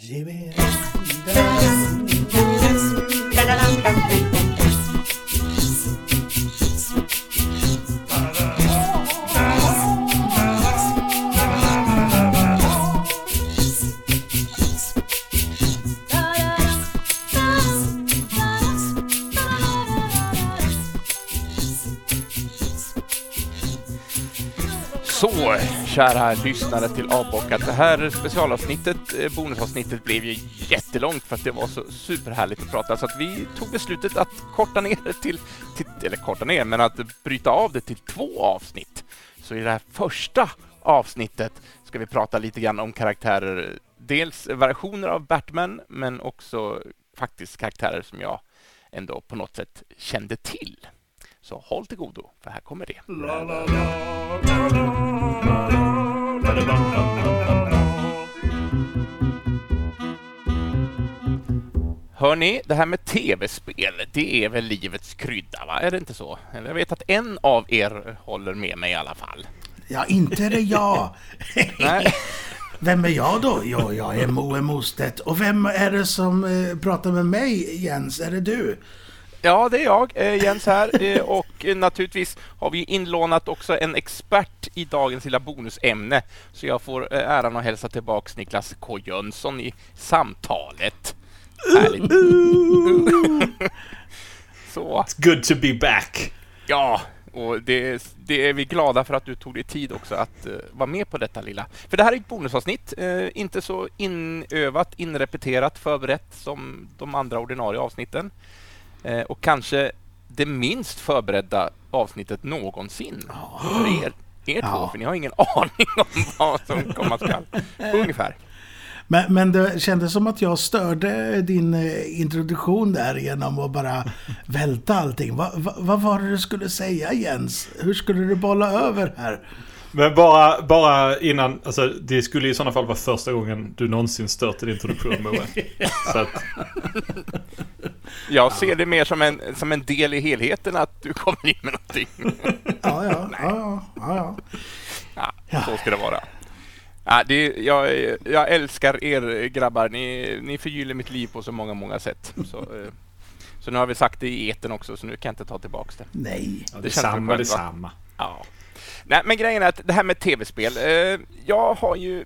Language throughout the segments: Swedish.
Så, kära lyssnare till Avbockat. Det här specialavsnittet, eh, bonusavsnittet, blev ju jättelångt för att det var så superhärligt att prata så att vi tog beslutet att korta ner det till, till eller korta ner, men att bryta av det till två avsnitt. Så i det här första avsnittet ska vi prata lite grann om karaktärer, dels versioner av Batman, men också faktiskt karaktärer som jag ändå på något sätt kände till. Så håll till godo, för här kommer det. Hörni, det här med tv-spel, det är väl livets krydda, va? Är det inte så? Jag vet att en av er håller med mig i alla fall. Ja, inte är det jag. Vem är jag då? Jo, jag är Moe Mostedt. Och vem är det som eh, pratar med mig, Jens? Är det du? Ja, det är jag, eh, Jens här. Eh, och naturligtvis har vi inlånat också en expert i dagens lilla bonusämne. Så jag får eh, äran att hälsa tillbaks Niklas K Jönsson i samtalet. Härligt. Så, It's good to be back. ja. Och det, det är vi glada för att du tog dig tid också att uh, vara med på detta lilla. För det här är ett bonusavsnitt, uh, inte så inövat, inrepeterat, förberett som de andra ordinarie avsnitten. Uh, och kanske det minst förberedda avsnittet någonsin för er, er två, Ja. för ni har ingen aning om vad som komma skall. Ungefär. Men, men det kändes som att jag störde din eh, introduktion där genom att bara välta allting. Va, va, vad var det du skulle säga Jens? Hur skulle du bolla över här? Men bara, bara innan, alltså det skulle i sådana fall vara första gången du någonsin stört en introduktion Moe. Så att, Jag ser det mer som en, som en del i helheten att du kommer in med någonting. Ja, ja, ja, ja, ja. Så ska det vara. Ja, det, jag, jag älskar er grabbar. Ni, ni förgyller mitt liv på så många, många sätt. Så, eh, så nu har vi sagt det i eten också, så nu kan jag inte ta tillbaks det. Nej. ja, Det det är känns väl samma, det är skönt, va? samma. Ja. Nej, men grejen är att det här med tv-spel. Eh, jag har ju...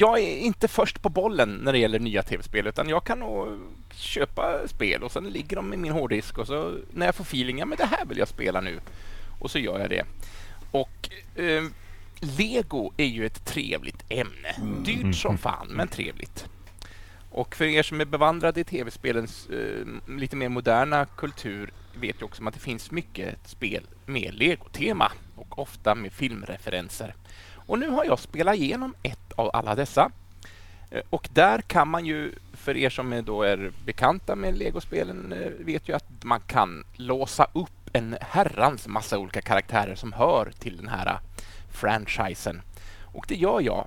Jag är inte först på bollen när det gäller nya tv-spel, utan jag kan nog köpa spel och sen ligger de i min hårddisk och så när jag får feeling, ja men det här vill jag spela nu. Och så gör jag det. Och eh, Lego är ju ett trevligt ämne. Dyrt som fan, men trevligt. Och för er som är bevandrade i tv-spelens eh, lite mer moderna kultur vet ju också att det finns mycket spel med Lego-tema och ofta med filmreferenser. Och nu har jag spelat igenom ett av alla dessa. Eh, Och där kan man ju, för er som är då är bekanta med Lego-spelen, eh, vet ju att man kan låsa upp en herrans massa olika karaktärer som hör till den här eh, franchisen. Och det gör jag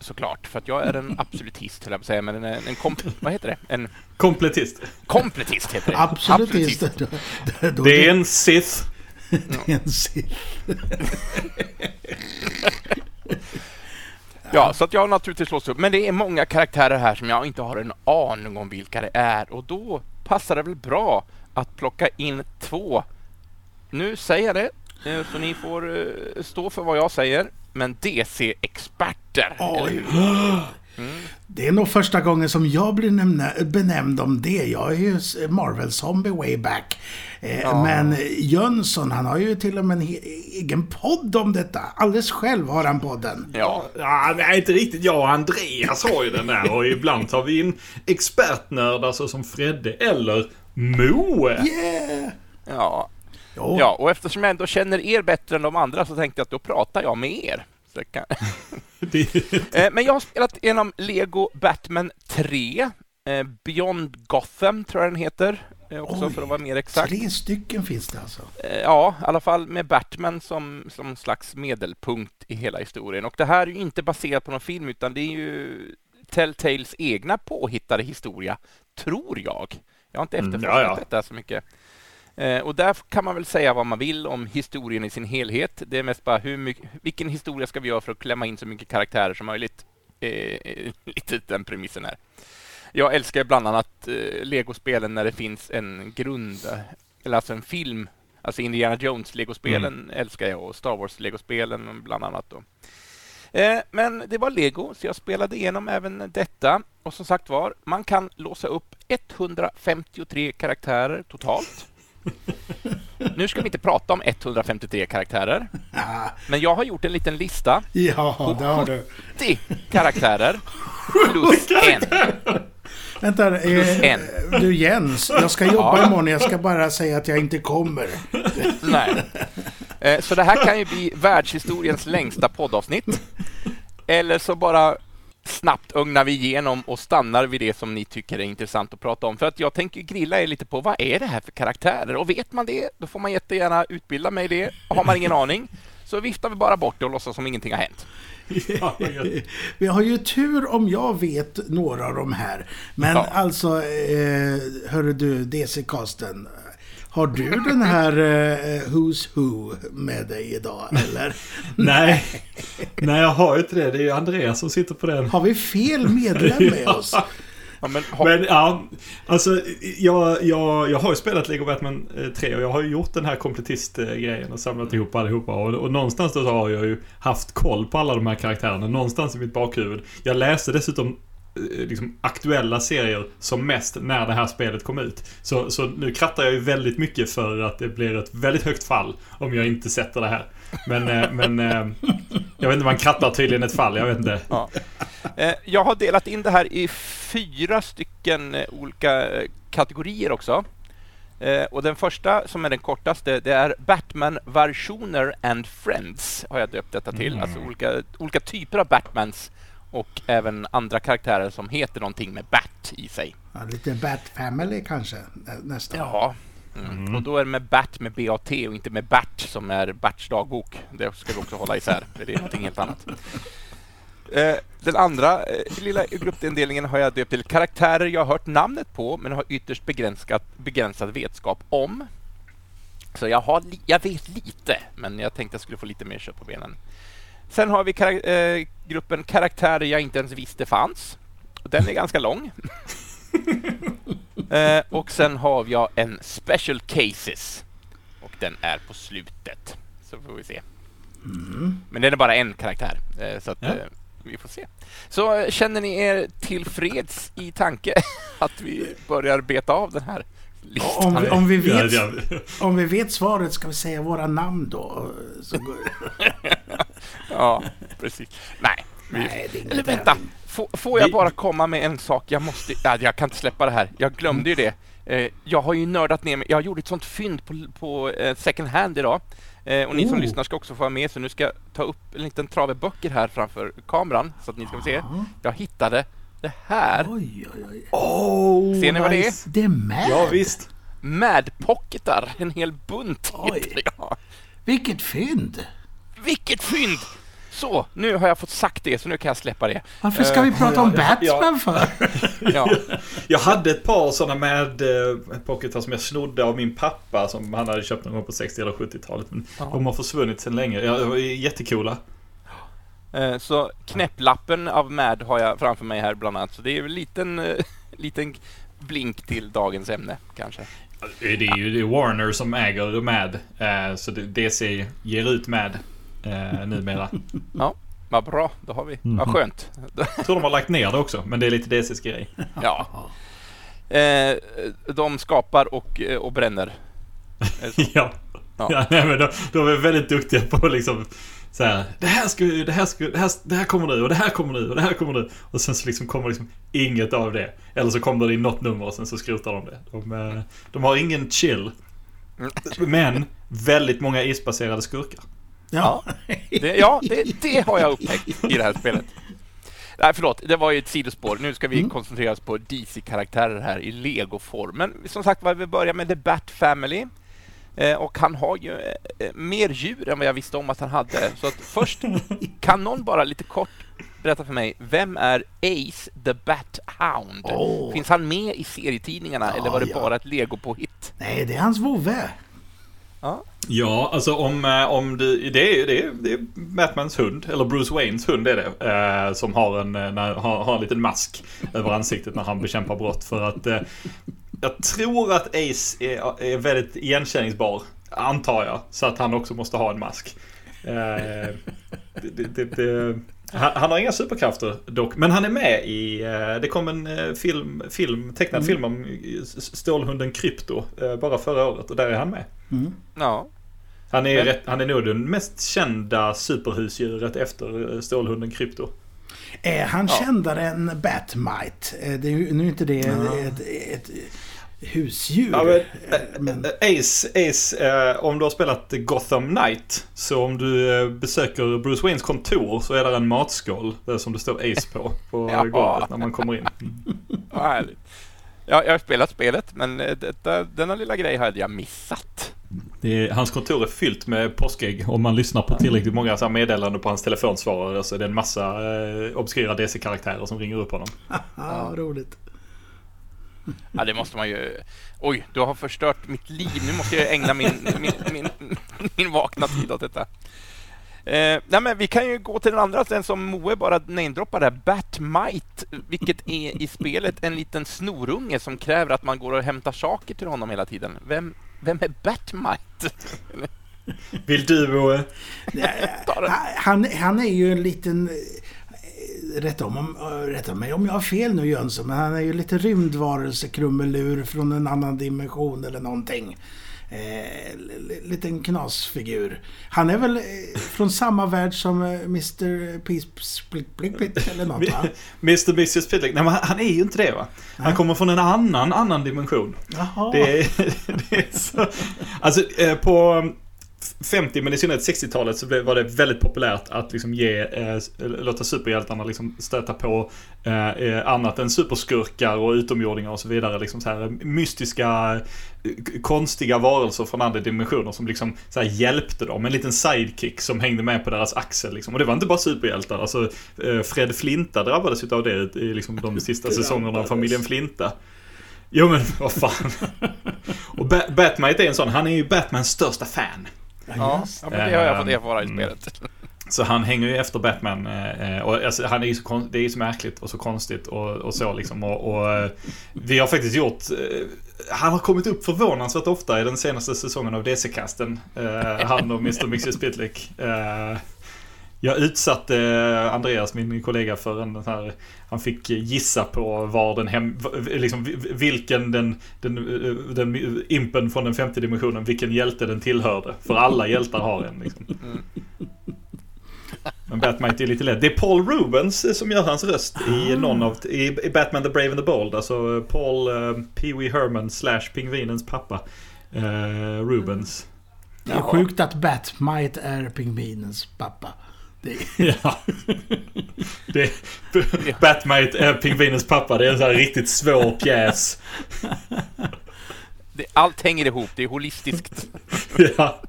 såklart, för att jag är en absolutist, höll jag på att säga, men en, en kom, vad heter det? En Kompletist. kompletist heter det. Absolutist. Då- Det är en Sith. det är en Sith. Ja, så att jag har naturligtvis låst upp. Men det är många karaktärer här som jag inte har en aning om vilka det är. Och då passar det väl bra att plocka in två. Nu säger jag det, eh, så ni får eh, stå för vad jag säger. Men DC-experter, eller hur? Det är nog första gången som jag blir nämna, benämnd om det. Jag är ju Marvel-zombie way back. Eh, Men Jönsson, han har ju till och med en egen podd om detta. Alldeles själv har han podden. Ja, Ja, inte riktigt. Jag och Andreas har ju den där och ibland tar vi in expertnördar såsom Fredde eller Moe. Yeah! ja. Jo, ja, och eftersom jag ändå känner er bättre än de andra så tänkte jag att då pratar jag med er. Jag kan... Det- Eh, Men jag har spelat igenom Lego Batman 3. eh, Beyond Gotham tror jag den heter. eh, Också Oj, för att vara mer exakt. Tre stycken finns det alltså. Ja, i alla fall med Batman som, som slags medelpunkt i hela historien. Och det här är ju inte baserat på någon film utan det är ju Telltales egna påhittade historia, tror jag. Jag har inte Mm, efterforskat ja, ja. detta så mycket. Eh, och där kan man väl säga vad man vill om historien i sin helhet. Det är mest bara hur mycket, vilken historia ska vi göra för att klämma in så mycket karaktärer som möjligt. eh, lite den premissen här. Jag älskar bland annat eh, legospelen när det finns en grund, eller alltså en film. Alltså Indiana Jones-legospelen mm. älskar jag och Star Wars-legospelen bland annat. Då. Eh, men det var lego, så jag spelade igenom även detta. Och som sagt var, man kan låsa upp 153 karaktärer totalt. Nu ska vi inte prata om 153 karaktärer. Men jag har gjort en liten lista ja, på 70 karaktärer plus en. Vänta, eh, du Jens, jag ska jobba ja. imorgon. Jag ska bara säga att jag inte kommer. Nej. Eh, så det här kan ju bli världshistoriens längsta poddavsnitt. Eller så bara snabbt ögnar vi igenom och stannar vid det som ni tycker är intressant att prata om. För att jag tänker grilla er lite på vad är det här för karaktärer? Och vet man det, då får man jättegärna utbilda mig det. Har man ingen aning, så viftar vi bara bort det och låtsas som ingenting har hänt. Vi har ju tur om jag vet några av de här. Men ja. alltså, eh, hörru du, DC-casten. Har du den här uh, Who's Who med dig idag, eller? Nej. Nej, jag har ju inte det. Det är ju Andreas som sitter på den. Har vi fel medlem med oss? Ja, men, ha... men, ja, alltså jag, jag, jag har ju spelat Lego Batman 3 eh, och jag har ju gjort den här kompletist-grejen och samlat ihop allihopa. Och, och någonstans då har jag ju haft koll på alla de här karaktärerna. Någonstans i mitt bakhuvud. Jag läste dessutom Eh, liksom, aktuella serier som mest när det här spelet kom ut. Så, så nu krattar jag ju väldigt mycket för att det blir ett väldigt högt fall om jag inte sätter det här. Men, eh, men eh, jag vet inte, man krattar tydligen ett fall, jag vet inte. Ja. Jag har delat in det här i fyra stycken olika kategorier också. Och den första, som är den kortaste, det är Batman-versioner and Friends, har jag döpt detta till. Mm. Alltså olika, olika typer av Batmans och även andra karaktärer som heter någonting med Bat i sig. Ja, lite Bat Family kanske nästan. Ja, mm. Mm. och då är det med Bat med BAT och inte med Bert som är Berts dagbok. Det ska vi också hålla isär, för det är någonting helt annat. Eh, den andra eh, lilla gruppindelningen har jag döpt till karaktärer jag har hört namnet på men har ytterst begränsat, begränsad vetskap om. Så jag, har jag vet lite, men jag tänkte jag skulle få lite mer kött på benen. Sen har vi kar äh, gruppen karaktärer jag inte ens visste fanns. Den är ganska lång. äh, och sen har jag en Special Cases. Och den är på slutet. Så får vi se. Mm. Men den är bara en karaktär. Äh, så att, ja. vi får se. Så känner ni er tillfreds i tanke att vi börjar beta av den här om vi, om, vi vet, om vi vet svaret ska vi säga våra namn då. ja, precis. Nej. Nej det är Eller vänta. Får, får jag bara komma med en sak? Jag måste... Ja, jag kan inte släppa det här. Jag glömde ju det. Eh, jag har ju nördat ner mig. Jag gjorde ett sånt fynd på, på eh, second hand idag. Eh, och ni oh. som lyssnar ska också få vara med, så nu ska jag ta upp en liten trave böcker här framför kameran så att ni ska få se. Jag hittade det här. Oj, oj, oj. Oh, Ser ni vad det är? Det är Mad. Ja, visst. Mad-pocketar. En hel bunt Oj. jag. Vilket fynd! Vilket fynd! Så, nu har jag fått sagt det, så nu kan jag släppa det. Varför ska vi prata om Batman för? ja. Jag hade ett par sådana med eh, pocketar som jag snodde av min pappa som han hade köpt någon gång på 60 eller 70-talet. Men ja. de har försvunnit sedan länge. Ja, jättecoola. Eh, så knäpplappen av Mad har jag framför mig här bland annat. Så det är en liten, eh, liten blink till dagens ämne kanske. Det är ju det är Warner som äger Mad. Eh, så DC ger ut Mad numera. ja, vad bra. Då har vi. Vad skönt. Jag tror de har lagt ner det också, men det är lite DCs grej. Ja. De skapar och, och bränner. ja. Ja. ja nej, men de, de är väldigt duktiga på liksom så här, det här ska det här ska det här, det här kommer nu och det här kommer nu och det här kommer nu. Och sen så liksom kommer liksom inget av det. Eller så kommer det in något nummer och sen så skrotar de det. De, eh, de har ingen chill. Men väldigt många isbaserade skurkar. Ja, det, ja det, det har jag upptäckt i det här spelet. Nej, förlåt, det var ju ett sidospår. Nu ska vi mm. koncentrera oss på DC-karaktärer här i Lego-form. Men som sagt vi börjar med The Bat Family. Eh, och han har ju eh, eh, mer djur än vad jag visste om att han hade. Så att först, kan någon bara lite kort berätta för mig, vem är Ace the Bat Hound? Oh. Finns han med i serietidningarna ja, eller var det ja. bara ett Lego-påhitt? Nej, det är hans vovve. Ja. ja, alltså om, eh, om du, det, är, det, är, det är Batmans hund, eller Bruce Waynes hund är det. Eh, som har en, eh, när, har, har en liten mask över ansiktet när han bekämpar brott. För att eh, jag tror att Ace är, är väldigt igenkänningsbar, antar jag. Så att han också måste ha en mask. Eh, det, det, det, han, han, har inga superkrafter dock, men han är med i... Eh, det kom en eh, film, film tecknad mm. film om Stålhunden Krypto bara förra året och där är han med. Mm. Ja. Han är, men... rätt, han är nog det mest kända superhusdjuret efter Stålhunden Krypto. Är han ja. kändare än Batmite? Det är, nu är inte det ja. ett, ett, husdjur. Ja, men, men... Ace, Ace eh, om du har spelat Gotham Knight. Så om du eh, besöker Bruce Waynes kontor så är där en matskål som det står Ace på. På ja. golvet när man kommer in. Vad härligt. Ja, jag har spelat spelet men eh, detta, denna lilla grej hade jag missat. Är, hans kontor är fyllt med påskägg. Om man lyssnar på tillräckligt många så meddelanden på hans telefonsvarare så är det en massa eh, obskyra DC-karaktärer som ringer upp honom. ja, roligt. Ja, det måste man ju... Oj, du har förstört mitt liv. Nu måste jag ägna min, min, min, min vakna tid åt detta. Eh, nej, men vi kan ju gå till den andra, den som Moe bara namedroppade, Batmite, vilket är i spelet en liten snorunge som kräver att man går och hämtar saker till honom hela tiden. Vem, vem är Batmite? Vill du Moe? han, han är ju en liten rätta, om, rätta mig om jag har fel nu Jönsson, men han är ju lite rymdvarelse, krummelur från en annan dimension eller någonting. Eh, liten knasfigur. Han är väl eh, från samma värld som eh, Mr. Peace eller något va? Mr. Mrs. Split Nej men han är ju inte det va? Han kommer från en annan, annan dimension. Jaha. Det, det är så... Alltså eh, på 50 men i synnerhet 60-talet så var det väldigt populärt att liksom ge, eh, låta superhjältarna liksom stöta på eh, eh, annat än superskurkar och utomjordingar och så vidare. Liksom så här mystiska, eh, konstiga varelser från andra dimensioner som liksom så hjälpte dem. En liten sidekick som hängde med på deras axel. Liksom. Och det var inte bara superhjältar. Alltså, eh, Fred Flinta drabbades av det i liksom, de sista säsongerna av familjen Flinta. Jo men vad fan. och Batmite är en sån, han är ju Batmans största fan. Ja, ja men det har jag fått erfara i mm. spelet. Så han hänger ju efter Batman. Eh, och alltså, han är ju så, det är ju så märkligt och så konstigt och, och så liksom. Och, och, eh, vi har faktiskt gjort... Eh, han har kommit upp förvånansvärt ofta i den senaste säsongen av DC-kasten. Han och Mr. Mixie Spitlick. Jag utsatte Andreas, min kollega, för en här... Han fick gissa på var den hem... Liksom vilken den... Den, den impen från den femte dimensionen, vilken hjälte den tillhörde. För alla hjältar har en liksom. Mm. Men Batman är lite lätt. Det är Paul Rubens som gör hans röst i ah. någon av... I, Batman the Brave and the Bold. Alltså Paul uh, Pee Wee Herman slash Pingvinens pappa. Uh, Rubens. Det är sjukt att Batmite är pingvinens pappa. Det är... ja. Det är, Batmite är pingvinens pappa. Det är en sån här riktigt svår pjäs. Det, allt hänger ihop. Det är holistiskt. ja.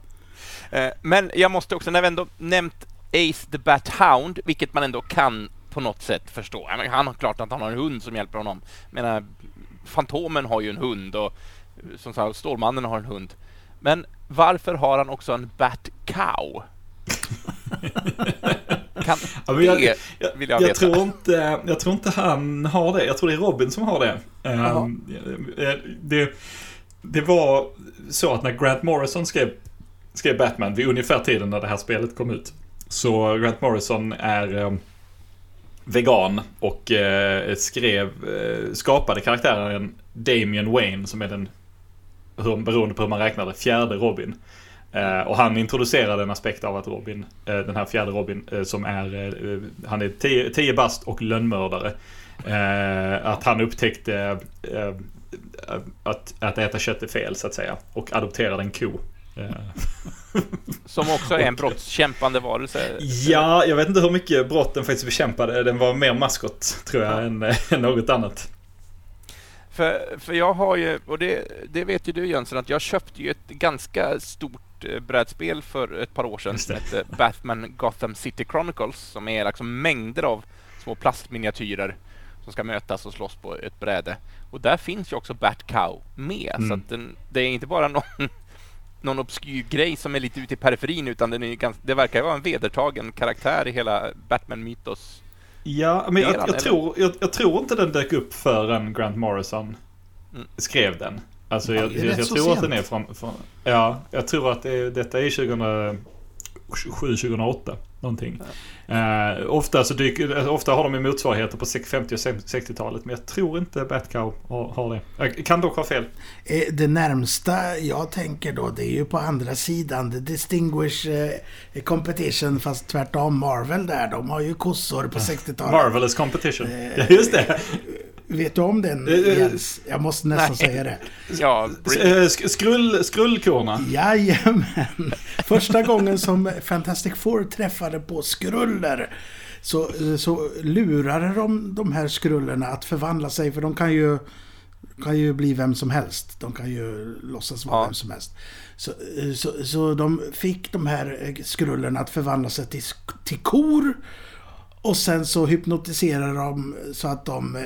Eh, men jag måste också, när vi ändå nämnt Ace the Bat Hound, vilket man ändå kan på något sätt förstå. Han har klart att han har en hund som hjälper honom. Menar, Fantomen har ju en hund och som sagt, Stålmannen har en hund. Men varför har han också en Bat Cow? kan ja, jag, jag, jag, jag. Tror inte, jag tror inte han har det. Jag tror det är Robin som har det. Um, det, det var så att när Grant Morrison skrev, skrev Batman vid ungefär tiden när det här spelet kom ut. Så Grant Morrison är eh, vegan och eh, skrev, eh, skapade karaktären Damian Wayne som är den, hur, beroende på hur man räknar det, fjärde Robin. Eh, och han introducerade en aspekt av att Robin, eh, den här fjärde Robin, eh, som är, han är 10 bast och lönnmördare. att han upptäckte att, att äta kött är fel så att säga. Och adopterade en ko. Som också är en brottskämpande varelse. Ja, jag vet inte hur mycket brott den faktiskt bekämpade. Den var mer maskot, tror jag, ja. än, än något annat. För, för jag har ju, och det, det vet ju du Jönsson, att jag köpte ju ett ganska stort eh, brädspel för ett par år sedan som hette Batman Gotham City Chronicles som är liksom mängder av små plastminiatyrer som ska mötas och slåss på ett bräde. Och där finns ju också Bat Cow med, mm. så att den, det är inte bara någon någon obskyr grej som är lite ute i periferin utan den är ganska, det verkar vara en vedertagen karaktär i hela Batman-mytos. Ja, men jag, jag tror, jag, jag, tror inte den dök upp förrän Grant Morrison mm. skrev den. Alltså jag, jag, jag tror att den är från, från, Ja, jag tror att det, detta är 2007, 2008 någonting. Ja. Uh, ofta, så dyker, alltså, ofta har de ju motsvarigheter på 50 och 60-talet men jag tror inte Batcow har, har det. Jag kan dock ha fel. Eh, det närmsta jag tänker då det är ju på andra sidan. The Distinguished eh, Competition fast tvärtom Marvel där. De har ju kossor på 60-talet. Marvelous Competition. Ja, just det. Vet du om den Jens? Jag måste nästan Nej. säga det. Ja, skrull, skrullkorna. Jajamän. Första gången som Fantastic Four träffade på skruller så, så lurade de de här skrullerna att förvandla sig för de kan ju kan ju bli vem som helst. De kan ju låtsas vara ja. vem som helst. Så, så, så de fick de här skrullerna att förvandla sig till, till kor. Och sen så hypnotiserade de så att de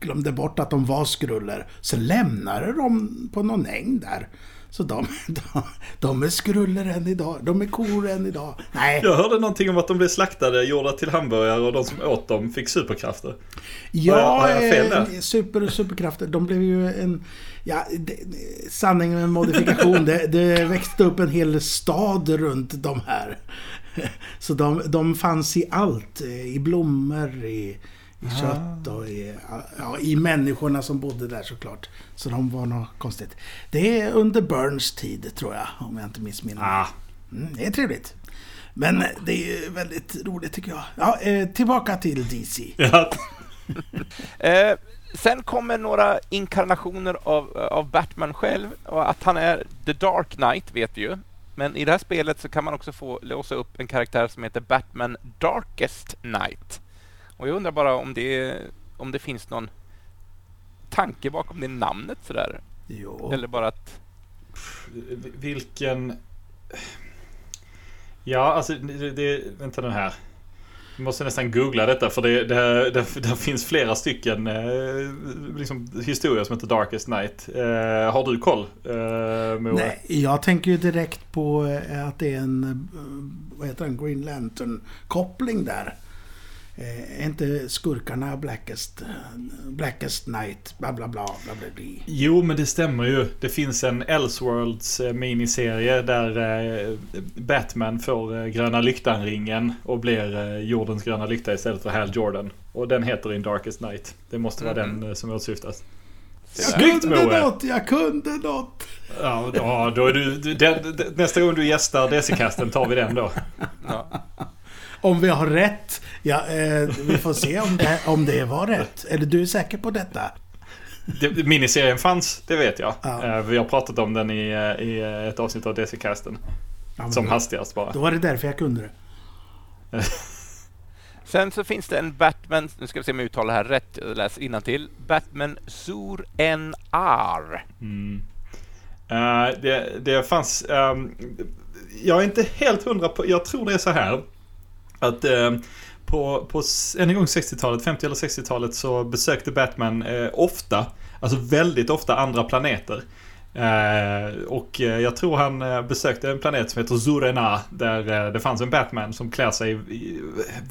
glömde bort att de var skruller. Sen lämnade de på någon äng där. Så de, de, de är skruller än idag. De är kor än idag. Nej. Jag hörde någonting om att de blev slaktade, gjorda till hamburgare och de som åt dem fick superkrafter. Ja, har jag, har jag fel där? super superkrafter. De blev ju en... Ja, det, sanningen med modifikation. det, det växte upp en hel stad runt de här. Så de, de fanns i allt. I blommor, i i ah. kött och i, ja, i människorna som bodde där såklart. Så de var något konstigt. Det är under Burns tid tror jag, om jag inte missminner mig. Ah. Mm, det är trevligt. Men det är väldigt roligt tycker jag. Ja, eh, tillbaka till DC. Ja. eh, sen kommer några inkarnationer av, av Batman själv. Och att han är The Dark Knight vet vi ju. Men i det här spelet så kan man också få låsa upp en karaktär som heter Batman Darkest Knight. Och jag undrar bara om det, om det finns någon tanke bakom det namnet sådär? Jo. Eller bara att... Vilken... Ja, alltså det, det, vänta den här. Vi måste nästan googla detta för det, det, det, det finns flera stycken eh, liksom, historier som heter Darkest Night. Eh, har du koll? Eh, Nej, jag tänker ju direkt på eh, att det är en eh, vad heter den, Green Lantern-koppling där. Eh, är inte skurkarna Blackest, Blackest Night, bla bla bla, bla bla bla. Jo, men det stämmer ju. Det finns en Elseworlds eh, miniserie där eh, Batman får gröna lyktan-ringen och blir jordens gröna lykta istället för Hal Jordan. Och den heter In Darkest Night. Det måste vara mm. den som åsyftas. Jag Snyggt, kunde Moe. något, jag kunde något. Ja, då, då är du, den, nästa gång du gästar Desi-kasten tar vi den då. Ja. Om vi har rätt. Ja, eh, vi får se om det, om det var rätt. Är du säker på detta? Det, miniserien fanns, det vet jag. Ja. Eh, vi har pratat om den i, i ett avsnitt av DC-casten. Ja, som då, hastigast bara. Då var det därför jag kunde det. Sen så finns det en Batman, nu ska vi se om jag uttalar det här rätt, läs till. Batman Sur En Ar. Mm. Uh, det, det fanns... Um, jag är inte helt hundra på... Jag tror det är så här. Att eh, på, på en gång 60-talet, 50 eller 60-talet så besökte Batman eh, ofta, alltså väldigt ofta andra planeter. Eh, och eh, jag tror han eh, besökte en planet som heter Zurena där eh, det fanns en Batman som klär sig i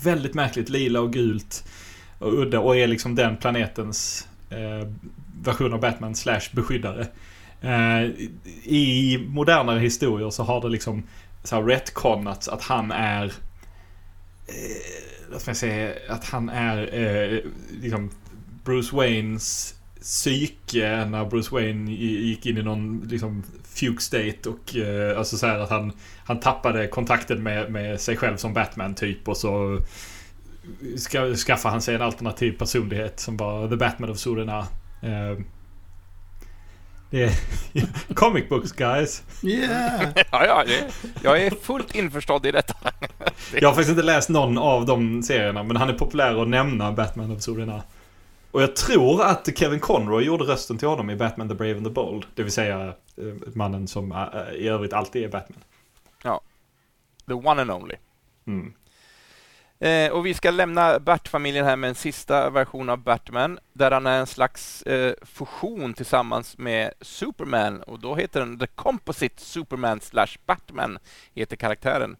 väldigt märkligt lila och gult och udda och är liksom den planetens eh, version av Batman slash beskyddare. Eh, I modernare historier så har det liksom så här retconats att han är eh, mig säga, att han är eh, liksom Bruce Waynes psyke när Bruce Wayne gick in i någon liksom fugue state och eh, alltså så här att han, han tappade kontakten med, med sig själv som Batman typ och så ska, skaffade han sig en alternativ personlighet som var The Batman of Surena. Eh, det är comic books guys. Yeah. ja, ja, det, jag är fullt införstådd i detta. jag har faktiskt inte läst någon av de serierna, men han är populär att nämna Batman of Surina. Och jag tror att Kevin Conroy gjorde rösten till honom i Batman the Brave and the Bold. Det vill säga eh, mannen som eh, i övrigt alltid är Batman. Ja. The one and only. Mm. Eh, och vi ska lämna Bert-familjen här med en sista version av Batman, där han är en slags eh, fusion tillsammans med Superman, och då heter den The Composite Superman slash Batman, heter karaktären.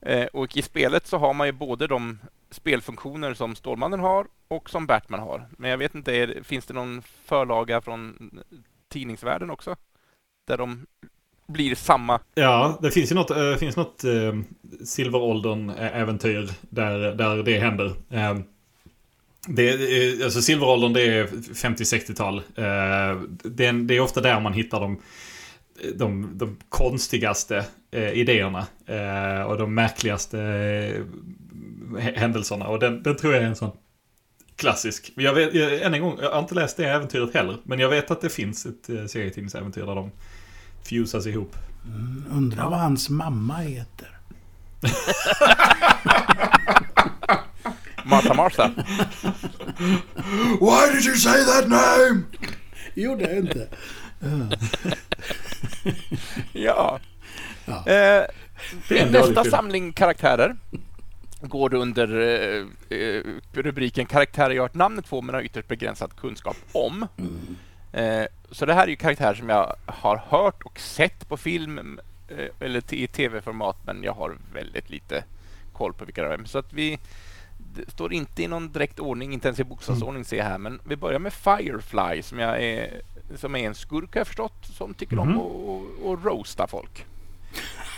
Eh, och i spelet så har man ju både de spelfunktioner som Stålmannen har och som Batman har. Men jag vet inte, är, finns det någon förlaga från tidningsvärlden också? Där de blir samma. Ja, det finns ju något, äh, finns något eh, äh, Silveråldern-äventyr där, där det händer. Äh, det, alltså Silveråldern det är 50-60-tal. Det, det, är ofta där man hittar de, de, de konstigaste idéerna och de märkligaste händelserna. Och den, den tror jag är en sån klassisk. Jag vet, jag, än en gång, jag har inte läst det äventyret heller. Men jag vet att det finns ett serietidningsäventyr där de fusas ihop. Mm, undrar vad hans mamma heter. Martha Martha. Why did you say that name? Gjorde jag inte. ja. ja. Eh, nästa samling karaktärer går under eh, eh, rubriken karaktärer jag har hört namnet på men har ytterst begränsad kunskap om. Mm. Eh, så det här är ju karaktärer som jag har hört och sett på film eh, eller i tv-format, men jag har väldigt lite koll på vilka det är. Så att vi det står inte i någon direkt ordning, inte ens i bokstavsordning mm. ser jag här, men vi börjar med Firefly som, jag är, som är en skurk har jag förstått, som tycker mm. om att roasta folk.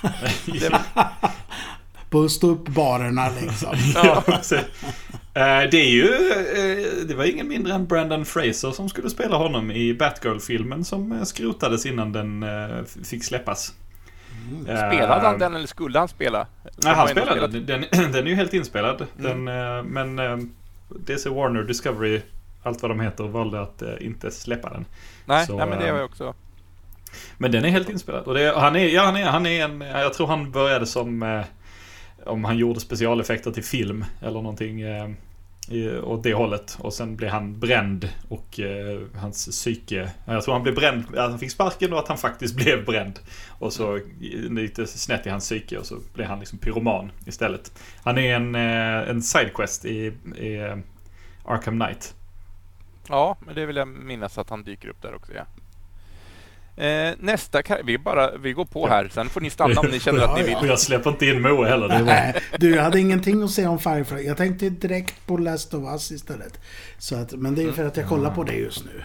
på ståuppbarerna liksom. ja, det är ju, eh, det var ingen mindre än Brandon Fraser som skulle spela honom i Batgirl-filmen som eh, skrotades innan den fick släppas. Mm. Spelade han den eller skulle han spela? Nej, han spelade den. Den, den är ju helt inspelad. Mm. Den, men DC Warner Discovery, allt vad de heter, valde att inte släppa den. Nej, Så, nej men det var ju också... Men den är helt inspelad. Och det, han, är, ja, han, är, han är en, jag tror han började som om han gjorde specialeffekter till film eller någonting eh, åt det hållet. Och sen blev han bränd och eh, hans psyke... Jag tror han blev bränd, att han fick sparken och att han faktiskt blev bränd. Och så lite snett i hans psyke och så blev han liksom pyroman istället. Han är en, eh, en sidequest i, i eh, Arkham Knight. Ja, men det vill jag minnas att han dyker upp där också, ja. Eh, nästa vi, bara, vi går på här, sen får ni stanna om ni känner att ni vill. Jag släpper inte in Moe heller. Det Nej, du, jag hade ingenting att säga om Firefly. Jag tänkte direkt på Last of Us istället. Så att, men det är för att jag kollar på det just nu.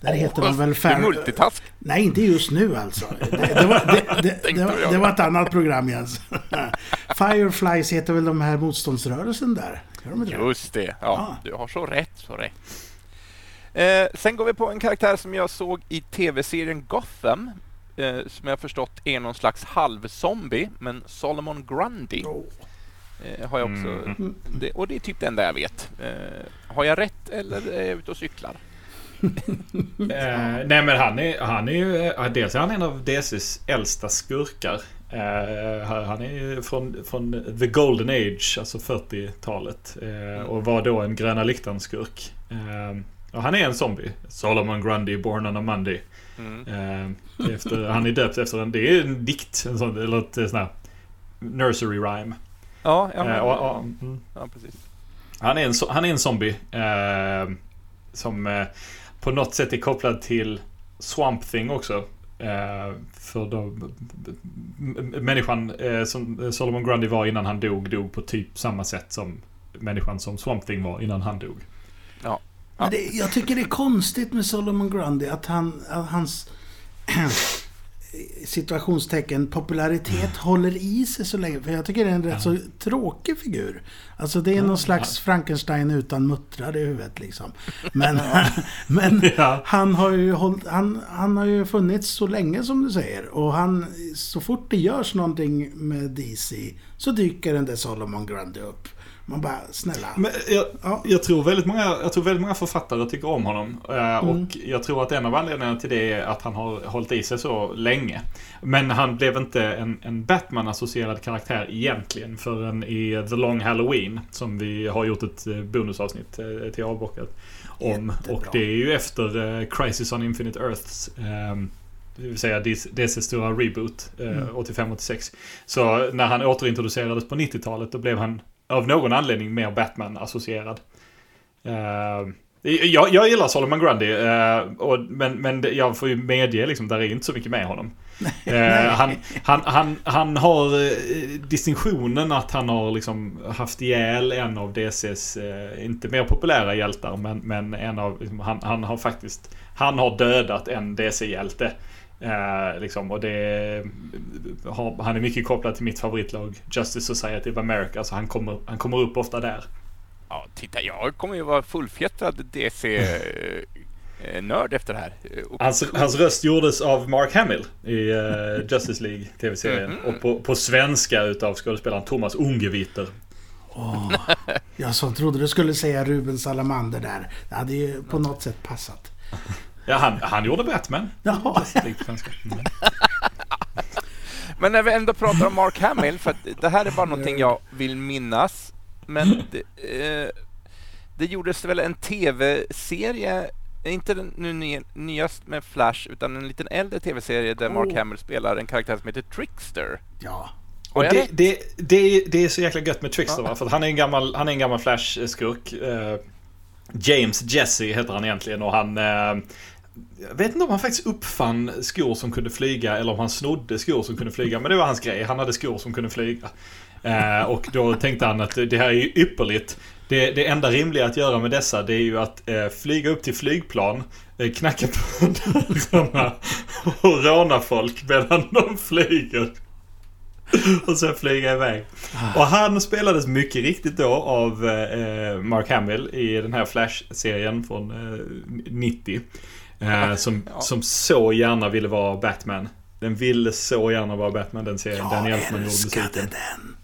Där heter de väl Far... multitask? Nej, inte just nu alltså. Det, det, var, det, det, var, det var ett annat program Jens. Fireflies heter väl de här motståndsrörelsen där? De just det. Ja, ah. du har så rätt, så rätt. Eh, sen går vi på en karaktär som jag såg i tv-serien Gotham, eh, som jag förstått är någon slags halvzombie, men Solomon Grundy. Oh. Eh, har jag också. Mm. Det, och det är typ det enda jag vet. Eh, har jag rätt eller är jag ute och cyklar? Eh, nej men han är, han är ju, eh, dels är han en av DCs äldsta skurkar. Uh, han är ju från, från the golden age, alltså 40-talet. Uh, och var då en Gröna Lyktan-skurk. Uh, Ja, han är en zombie. Solomon Grundy, Born on a Monday. Mm. Eh, efter, han är döpt efter en, det är en dikt, en sån, eller ett sån här nursery rhyme. Ja, ja, men, eh, och, och, mm. ja precis. Han är en, han är en zombie. Eh, som eh, på något sätt är kopplad till Swamp Thing också. Eh, för då, människan eh, som Solomon Grundy var innan han dog, dog på typ samma sätt som människan som Swamp Thing var innan han dog. Ja. Men det, jag tycker det är konstigt med Solomon Grundy att, han, att hans situationstecken popularitet håller i sig så länge. För jag tycker det är en rätt så tråkig figur. Alltså det är någon slags Frankenstein utan muttrar i huvudet liksom. Men, men han, har ju hållit, han, han har ju funnits så länge som du säger. Och han, så fort det görs någonting med DC så dyker den där Solomon Grundy upp. Man bara, snälla. Men jag, ja. jag, tror väldigt många, jag tror väldigt många författare tycker om honom. Eh, mm. Och jag tror att en av anledningarna till det är att han har hållit i sig så länge. Men han blev inte en, en Batman-associerad karaktär egentligen förrän i The Long Halloween. Som vi har gjort ett eh, bonusavsnitt eh, till avbockat om. Jättebra. Och det är ju efter Crisis on Infinite Earths. Um, det vill säga DCs stora reboot, mm. 85-86. Så när han återintroducerades på 90-talet då blev han av någon anledning mer Batman-associerad. Uh, jag, jag gillar Solomon Grundy, uh, och, men, men jag får ju medge liksom, där är inte så mycket med honom. Uh, han, han, han, han har uh, distinktionen att han har liksom haft ihjäl en av DCs, inte mer populära hjältar, men, men en av, liksom, han, han har faktiskt, han har dödat en DC-hjälte. Eh, liksom, och det har, han är mycket kopplad till mitt favoritlag Justice Society of America. Så han kommer, han kommer upp ofta där. Ja, titta, jag kommer ju vara fullfjättrad DC-nörd efter det här. Hans, hans röst gjordes av Mark Hamill i uh, Justice League TV-serien. Mm -hmm. Och på, på svenska utav skådespelaren Thomas Ungevitter. Oh, jag som trodde du skulle säga Ruben Salamander där. Det hade ju på något sätt passat. Ja, han, han gjorde Batman. Jaha. Mm. Men när vi ändå pratar om Mark Hamill, för det här är bara någonting jag vill minnas. Men det, eh, det gjordes väl en tv-serie, inte den nu nyast med Flash, utan en liten äldre tv-serie där Mark oh. Hamill spelar en karaktär som heter Trickster. Ja. Och det, det, det, det, är så jäkla gött med Trickster, ja. va? för han är en gammal, han är en gammal Flash-skurk. Eh, James Jesse heter han egentligen och han... Eh, jag vet inte om han faktiskt uppfann skor som kunde flyga eller om han snodde skor som kunde flyga. Men det var hans grej. Han hade skor som kunde flyga. Eh, och då tänkte han att det här är ju ypperligt. Det, det enda rimliga att göra med dessa det är ju att eh, flyga upp till flygplan, eh, knacka på dörrarna och råna folk medan de flyger. Och sen flyga iväg. Och han spelades mycket riktigt då av eh, Mark Hamill i den här Flash-serien från eh, 90. Eh, som, ja. som så gärna ville vara Batman. Den ville så gärna vara Batman den serien. Jag Danny Elfman gjorde musiken. den.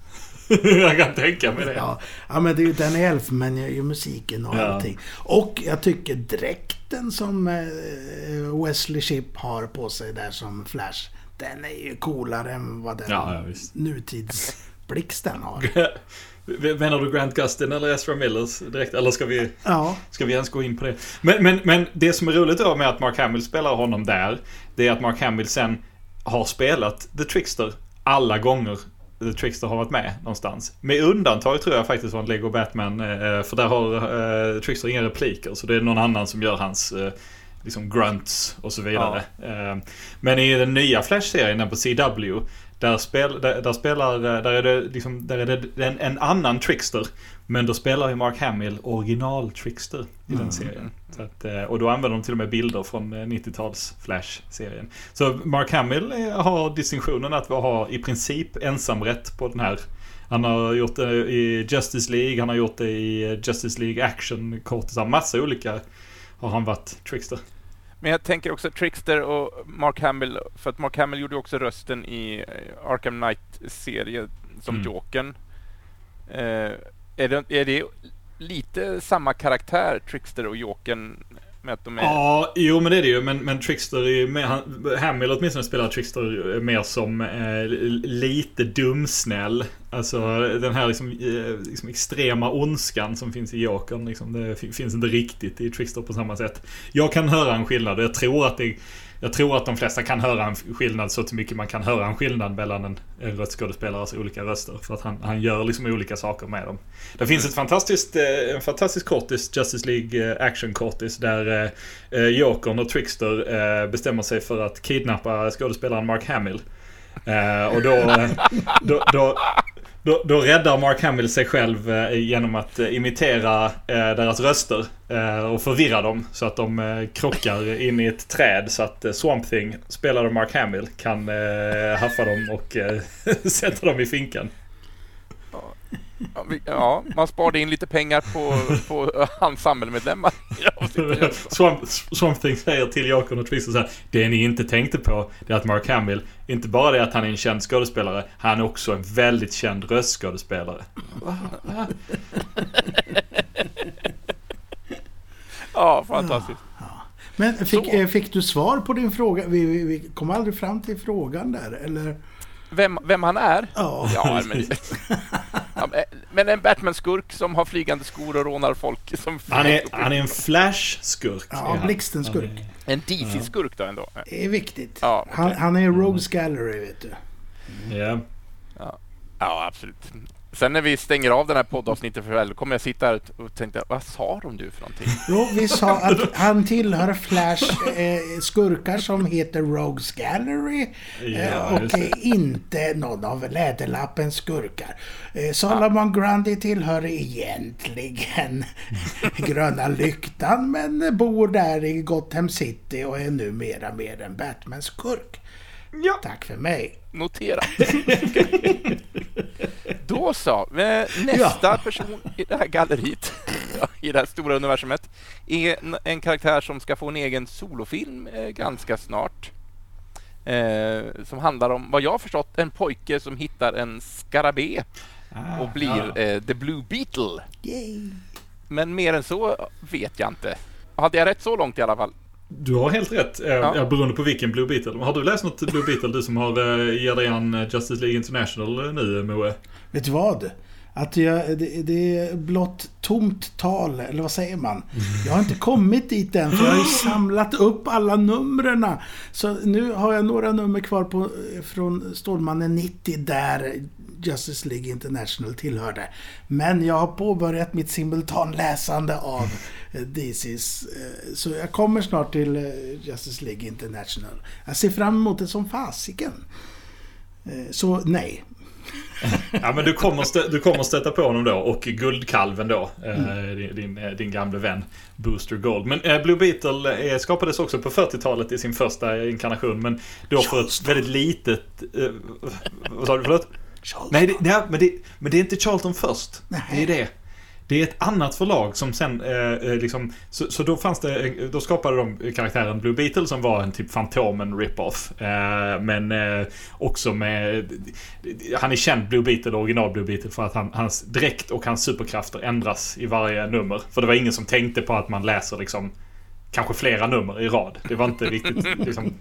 jag kan tänka mig det. Ja, ja men det är ju Danny Elfman gör ju musiken och ja. allting. Och jag tycker dräkten som eh, Wesley Shipp har på sig där som Flash. Den är ju coolare än vad den ja, ja, nutidsblixten har. Menar du Grant Gustin eller Ezra Millers direkt? Eller ska vi, ja. ska vi ens gå in på det? Men, men, men det som är roligt då med att Mark Hamill spelar honom där, det är att Mark Hamill sen har spelat The Trickster alla gånger The Trickster har varit med någonstans. Med undantag tror jag faktiskt från Lego Batman, eh, för där har uh, Trickster inga repliker. Så det är någon annan som gör hans liksom grunts och så vidare. Ja. Men i den nya Flash-serien, på CW, där, spel, där, där, spelar, där är det, liksom, där är det en, en, annan Trickster. Men då spelar ju Mark Hamill original Trickster i mm. den serien. Att, eh, och då använder de till och med bilder från 90-tals eh, Flash-serien. Så Mark Hamill har distinktionen att ha i princip ensamrätt på den här. Han har gjort det i Justice League, han har gjort det i Justice League Action, kortisar, massa olika har han varit Trickster. Men jag tänker också Trickster och Mark Hamill, för att Mark Hamill gjorde också rösten i eh, Arkham Knight-serie som mm. Jokern. Eh, är, det, är det lite samma karaktär, Trickster och Jokern? Med att de är... Ja, jo men det är det ju. Men, men Trickster är ju mer, han, Hamill åtminstone spelar Trickster mer som eh, lite dumsnäll. Alltså den här liksom, eh, liksom, extrema ondskan som finns i Jokern. Liksom, det finns inte riktigt i Trickster på samma sätt. Jag kan höra en skillnad och jag tror att det jag tror att de flesta kan höra en skillnad så till mycket man kan höra en skillnad mellan en, en röstskådespelares olika röster. För att han, han gör liksom olika saker med dem. Det finns ett fantastiskt, eh, en fantastisk kortis, Justice League eh, Action-kortis, där eh, eh, Jokern och Trickster eh, bestämmer sig för att kidnappa skådespelaren Mark Hamill. Eh, och då, då, då, då, då räddar Mark Hamill sig själv eh, genom att eh, imitera eh, deras röster eh, och förvirra dem så att de eh, krockar in i ett träd så att eh, Swamp Thing, spelad av Mark Hamill, kan haffa dem och sätta dem i finkan. Ja, man sparade in lite pengar på, på ensemblemedlemmar. Swamp, Swamp Thing säger till Jakob och Twister så här. Det ni inte tänkte på, det är att Mark Hamill, inte bara det att han är en känd skådespelare, han är också en väldigt känd röstskådespelare. ja, fantastiskt. Men fick, eh, fick, du svar på din fråga? Vi, vi, vi kom aldrig fram till frågan där, eller? Vem, vem han är? Ja. ja men, ja, men en Batman-skurk som har flygande skor och rånar folk. Som han, är, han är en Flash-skurk. Ja, Blixten-skurk. En DC-skurk då ändå? Det är viktigt. Ja, okay. han, han är Rogues Gallery, vet du. Ja. Ja, ja absolut. Sen när vi stänger av den här poddavsnittet för väl kommer jag sitta här och tänka, vad sa de du för någonting? Jo, vi sa att han tillhör Flash eh, skurkar som heter Rogues Gallery eh, Ja, och är inte någon av Läderlappens skurkar. Eh, Solomon Grundy tillhör egentligen Gröna Lyktan men bor där i Gotham City och är numera mer en Batman-skurk. Ja. Tack för mig. Notera. Då så. Eh, Nästa person i det här galleriet, i det här stora universumet, är en- karaktär som ska få en egen solofilm eh, ganska snart. Eh, som handlar om, vad jag har förstått, en pojke som hittar en skarabé Ah, och blir eh, The Blue Beetle. Yay. Men mer än så vet jag inte. Hade jag rätt så långt i alla fall? Du har helt rätt, eh, Ja. ja. beroende på vilken Blue Beetle. Har du läst något Blue Beetle, du som har eh, ger dig an eh, Justice League International nu, Moe? Vet du vad? Att jag, det, det är blott tomt tal, eller vad säger man? Jag har inte kommit dit än, för jag har ju samlat upp alla numren. Så nu har jag några nummer kvar på, från Stålmannen 90 där Justice League International tillhörde. Men jag har påbörjat mitt simultanläsande av eh, DC's. eh, Så jag kommer snart till eh, Justice League International. Jag ser fram emot det som fasiken. Eh, Så nej, Ja men du kommer, stö- du kommer stöta på honom då och Guldkalven då. Eh, din, din, eh, gamle vän Booster Gold. Men eh, Blue Beetle eh, skapades också på 40-talet i sin första inkarnation. Men då för ett väldigt litet... Eh, vad sa du förlåt? Charles Nej, det, nej men, det, men det är inte Charlton först. Nej. Det är det. Det är ett annat förlag som sen eh, eh, liksom... Så, så då fanns det... eh, Då skapade de karaktären Blue Beetle som var en typ Fantomen rip-off. Eh, men eh, också med... Han är känd Blue Beetle, original Blue Beetle, för att han, hans dräkt och hans superkrafter ändras i varje nummer. För det var ingen som tänkte på att man läser liksom... Kanske flera nummer i rad. Det var inte riktigt liksom...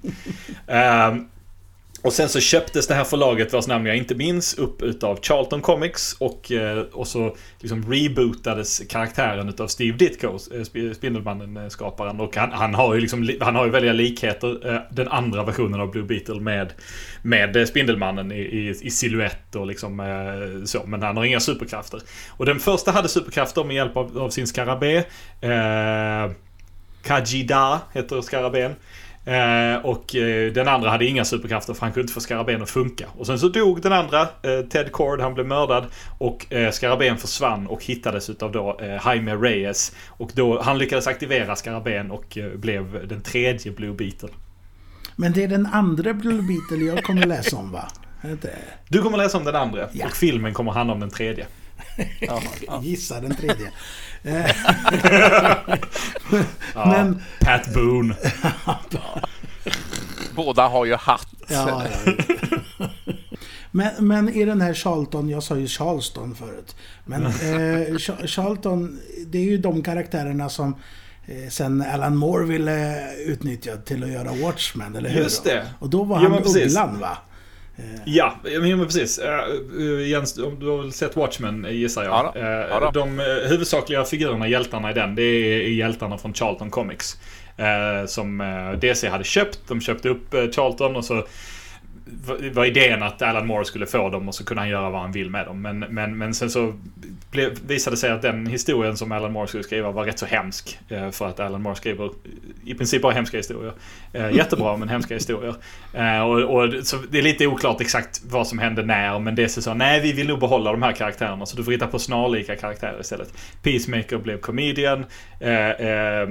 Och sen så köptes det här förlaget vars namn jag inte minns upp utav Charlton Comics och, eh, och så liksom rebootades karaktären utav Steve Ditko, eh, Spindelmannen-skaparen. Och han, han har ju liksom, han har ju väldiga likheter, eh, den andra versionen av Blue Beetle med, med Spindelmannen i, i, i silhuett och liksom så. Men han har inga superkrafter. Och den första hade superkrafter med hjälp av, av sin skarabé. Eh, Kajida heter skarabén. Eh, och eh, den andra hade inga superkrafter för han kunde inte få skarabén att funka. Och sen så dog den andra, eh, Ted Cord, han blev mördad. Och eh, skarabén försvann och hittades utav då Jaime Reyes. Och då, han lyckades aktivera skarabén och blev den tredje Blue Beetle. Men det är den andra Blue Beetle jag kommer läsa om va? Du kommer läsa om den andra Ja. och filmen kommer handla om den tredje. Ja, ja. Gissa den tredje. Eh, Ja, Men- Pat Boone. Båda har ju hatt. ja, ja. Men, men i den här Charlton, jag sa ju Charleston förut. Men eh, Cha- Charlton, det är ju de karaktärerna som eh, sen Alan Moore ville utnyttja till att göra Watchmen, eller hur? Just det. Och då var han precis. Ugglan va? Ja, men precis. Uh, Jens, om du har väl sett Watchmen gissar jag. Ja då. Eh, Ja då. De eh, huvudsakliga figurerna, hjältarna i den, det är hjältarna från Charlton Comics. Eh, som eh, DC hade köpt. De köpte upp eh, Charlton och så var- var idén att Alan Moore skulle få dem och så kunde han göra vad han vill med dem. Men, men, men sen så blev, visade sig att den historien som Alan Moore skulle skriva var rätt så hemsk. eh, För att Alan Moore skriver i princip bara hemska historier. Eh, Jättebra men hemska historier. Eh, Och, och, så det är lite oklart exakt vad som hände när men DC sa nej vi vill nog behålla de här karaktärerna så du får hitta på snarlika karaktärer istället. Peacemaker blev Comedian. Eh, eh,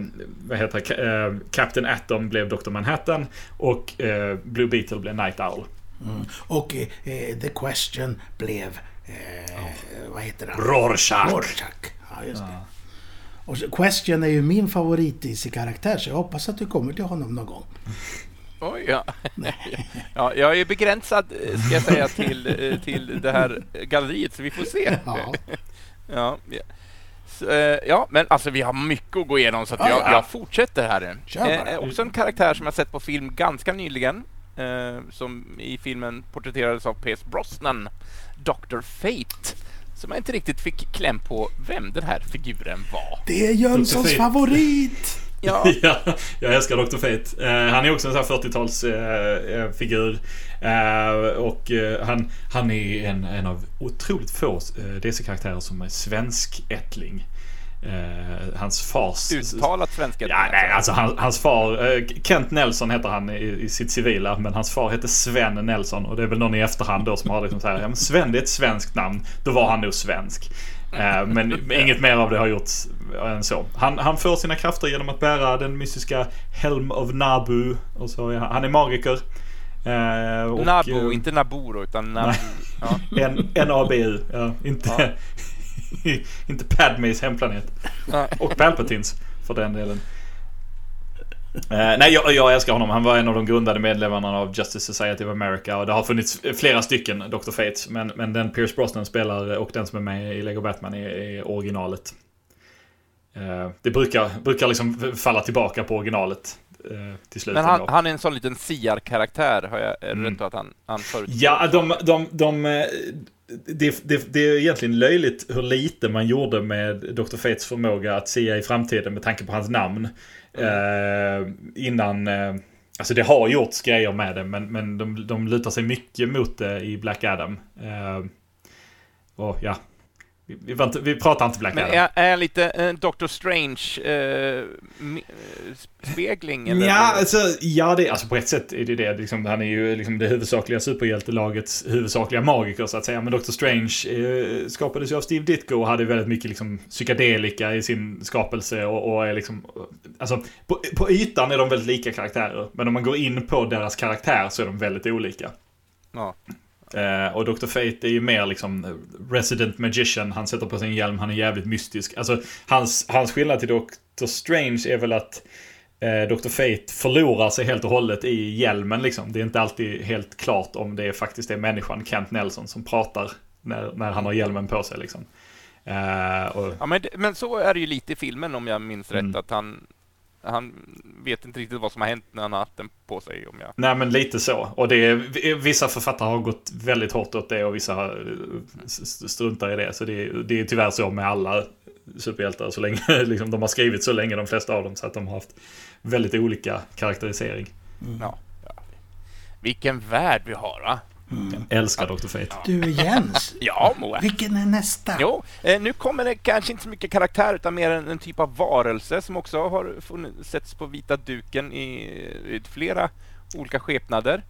vad heter det? Eh, Captain Atom blev Dr. Manhattan. Och eh, Blue Beetle blev Night Owl. Mm. Och eh, eh The Question blev... Eh, Vad heter han? Rorschach. Rorschach. Ja, just det. Och så- Question är ju min favorit i sin karaktär, så jag hoppas att du kommer till honom någon gång. Oj, ja. ja. Jag är begränsad, eh, ska jag säga, till, eh, till det här galleriet, så vi får se. Ja. Ja, ja. Så, eh, ja, men alltså vi har mycket att gå igenom så att Ja, jag, ja. jag fortsätter här. Eh, också en karaktär som jag sett på film ganska nyligen. Eh, som i filmen porträtterades av Pierce Brosnan, Dr. Fate. Som jag inte riktigt fick kläm på vem den här figuren var. Det är Jönssons favorit! Ja. ja, jag älskar Dr. Fate. Uh, han är också en sån här 40-talsfigur. Uh, och uh, han, han är en, en av otroligt få DC-karaktärer som är svenskättling. Uh, hans fars... Uttalat svenska? Ja, nej, alltså han, hans far... Uh, Kent Nelson heter han i, i, sitt civila, men hans far heter Sven Nelson. Och det är väl någon i efterhand då som har liksom så här, ja men Sven det är ett svenskt namn. Då var han nog svensk. Uh, men inget mer av det har gjorts än så. Han, han får sina krafter genom att bära den mystiska Helm of Nabu. Och så är han, han är magiker. och, Nabu, inte Naburo utan Nabu. Ja. N-A-B-U. Ja, inte... Ja. Inte Padmes hemplanet. Och Palpatines för den delen. Uh, nej, jag, jag, älskar honom. Han var en av de grundade medlemmarna av Justice Society of America. Och det har funnits flera stycken Dr. Fates. Men, men den Pierce Brosnan spelar och den som är med i Lego Batman är, är originalet. Uh, det brukar, brukar liksom falla tillbaka på originalet. Uh, till slut men han, han, är en sån liten Siar-karaktär, har jag mm. rätt att han, han förut... Ja, de, de, de, det, det, det, är egentligen löjligt hur lite man gjorde med Dr. Fates förmåga att se i framtiden med tanke på hans namn. Mm. Eh, innan... Eh, alltså det har gjorts grejer med det men, men de, de lutar sig mycket mot det i Black Adam. Eh, och ja, vi, vi, inte, vi pratar inte Black Men Adam. är, är lite uh, Doctor Strange uh, spegling? Eller? Ja, alltså, ja det, alltså på ett sätt är det det. Liksom, han är ju liksom det huvudsakliga superhjältelagets huvudsakliga magiker så att säga. Men Doctor Strange uh, skapades ju av Steve Ditko och hade väldigt mycket liksom, psykedelika i sin skapelse. Och, och är liksom, alltså, på, på ytan är de väldigt lika karaktärer. Men om man går in på deras karaktär så är de väldigt olika. Ja. Uh, och Dr. Fate är ju mer liksom Resident Magician. Han sätter på sin hjälm, han är jävligt mystisk. Alltså, hans, hans skillnad till Dr. Strange är väl att eh, Dr. Fate förlorar sig helt och hållet i hjälmen liksom. Det är inte alltid helt klart om det faktiskt är människan, Kent Nelson, som pratar när, när han har hjälmen på sig liksom. Uh, och... Ja, men, men så är det ju lite i filmen om jag minns rätt. Mm. Att han, han vet inte riktigt vad som har hänt när han har haft den på sig. Om jag... Nej, men lite så. Och det är, vissa författare har gått väldigt hårt åt det och vissa struntar i det. Så det, det är tyvärr så med alla superhjältar så länge liksom, de har skrivit så länge, de flesta av dem, så att de har haft väldigt olika karaktärisering. Mm. Ja, ja. Vilken värld vi har, va? Mm. älskar Dr. Fate. Du Jens, ja, Moa. vilken är nästa? Jo, eh, nu kommer det kanske inte så mycket karaktär utan mer en, en typ av varelse som också har funnits, setts på vita duken i, i flera olika skepnader.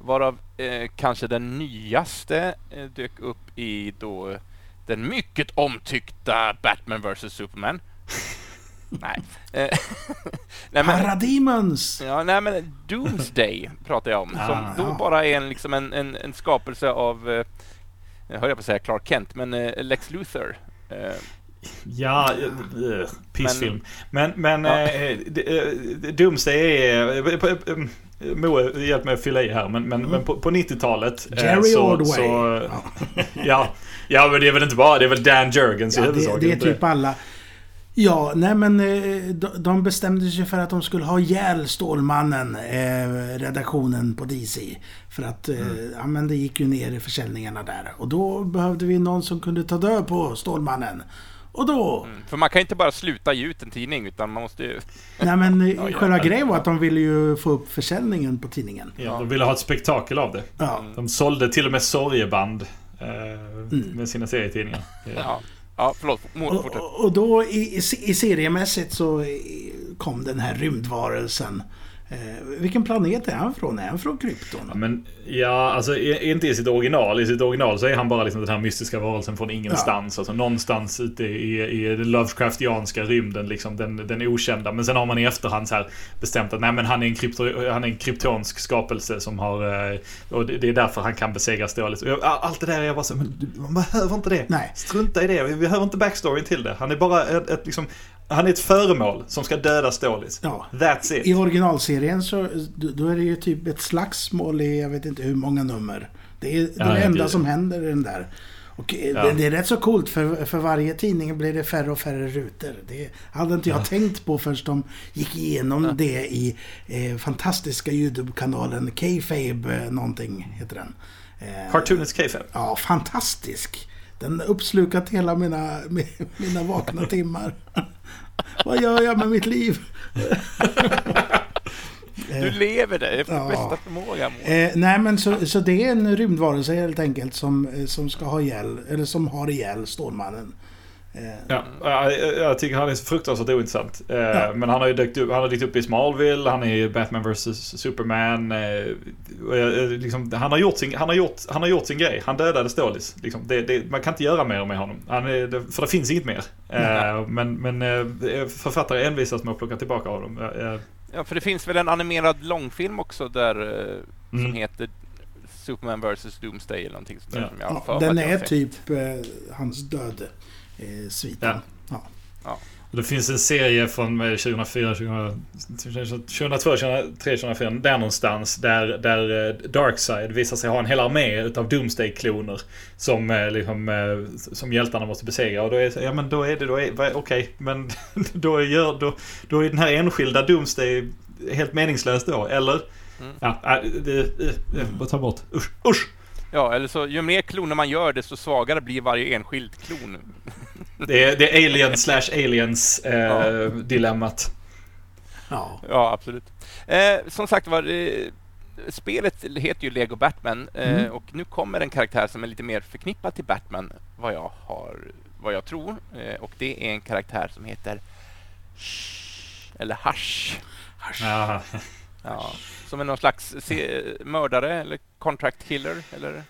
Varav eh, kanske den nyaste eh, dök upp i då den mycket omtyckta Batman vs Superman. Nej. Eh, nej men, Parademons! Ja, nej men Doomsday pratar jag om. Ah, som då bara är en, liksom en, en, en skapelse av, eh, jag höll jag på att säga Clark Kent, men eh, Lex Luthor. Eh, ja, äh, pissfilm. Men, men, men ja. äh, Doomsday är... Moe, hjälp mig att fylla i här, men, men, mm. men på, på 90-talet... Jerry så, Ordway. Så, ja. ja, men det är väl inte bara, det är väl Dan Jurgens ja, i huvudsak. Det, det är typ alla. Ja, nej men eh, de bestämde sig för att de skulle ha ihjäl Stålmannen, eh, redaktionen på DC. För att eh, mm. ja, men det gick ju ner i försäljningarna där. Och då behövde vi någon som kunde ta död på Stålmannen. Och då... Mm, för man kan inte bara sluta ge ut en tidning utan man måste ju... Nej men ja, själva grejen var att de ville ju få upp försäljningen på tidningen. Ja, de ville ha ett spektakel av det. Ja. De sålde till och med sorgeband eh, mm. med sina serietidningar. Ja. Ja, förlåt. Och, och då i, i seriemässigt så kom den här rymdvarelsen Eh, vilken planet är han från? Är han från Krypton? Ja, men, ja, alltså inte i sitt original. I sitt original så är han bara liksom den här mystiska varelsen från ingenstans. Ja. Alltså någonstans ute i, i den Lovecraftianska rymden. Liksom den, den okända. Men sen har man i efterhand så här bestämt att nej, men han, är en krypto, han är en kryptonsk skapelse som har... Eh, och det är därför han kan besegras dåligt. Allt det där är jag bara så men man behöver inte det. Nej. Strunta i det. Vi behöver inte backstoryn till det. Han är bara ett, ett liksom han är ett föremål som ska döda Stålis. Ja. That's it. I originalserien så då är det ju typ ett slagsmål i jag vet inte hur många nummer. Det är ja, det enda som händer i den där. Och eh, ja. det, det, är rätt så coolt för, för varje tidning blir det färre och färre rutor. Det hade inte jag ja. tänkt på förrän de gick igenom ja. det i eh, fantastiska YouTube-kanalen K-Fabe eh, någonting heter den. Eh, Cartoonist K-Fabe? Ja, fantastisk. Den uppslukat hela mina, mina vakna timmar. Vad gör jag med mitt liv? Du lever det efter ja. bästa förmåga. Eh, nej, men så, så det är en rymdvarelse helt enkelt som, eh, som ska ha ihjäl, eller som har ihjäl Stålmannen. Ja, jag, jag tycker han är så fruktansvärt ointressant. Eh, ja. Men han har ju dykt upp, han har dykt upp i Smallville, han är i Batman vs Superman. Eh, liksom, han, har gjort sin, han, har gjort, han har gjort sin grej. Han dödade Stålis. Liksom, det, det, man kan inte göra mer med honom. Han är, för det finns inget mer. Mm. Men, men författare envisas med att plocka tillbaka honom. Ja, för det finns väl en animerad långfilm också där mm. som heter Superman vs Doomsday eller någonting sånt där. Ja. ja, den är typ eh, hans död eh, sviten. Ja. Ja. ja. Det finns en serie från 2004, 2002, 2003, 2004, där någonstans. Där, där eh, Darkseid visar sig ha en hel armé utav Doomsday-kloner. Som, eh, liksom, eh, som hjältarna måste besegra. Och då är, ja, men då är det, då är, okej, okay, men då, gör, då, då är den här enskilda Doomsday helt meningslös då, eller? Mm. Ja, det, det, det, ta bort. Usch, usch! Ja, eller så ju mer kloner man gör desto svagare blir varje enskild klon. Det är, det är alien slash aliens eh, ja. dilemmat. Ja. ja, absolut. Eh, som sagt var, eh, spelet heter ju Lego Batman eh, mm. och nu kommer en karaktär som är lite mer förknippad till Batman, vad jag, har, vad jag tror. Eh, och det är en karaktär som heter eller Hash. Hash. Ja, som är någon slags mördare eller contract killer eller?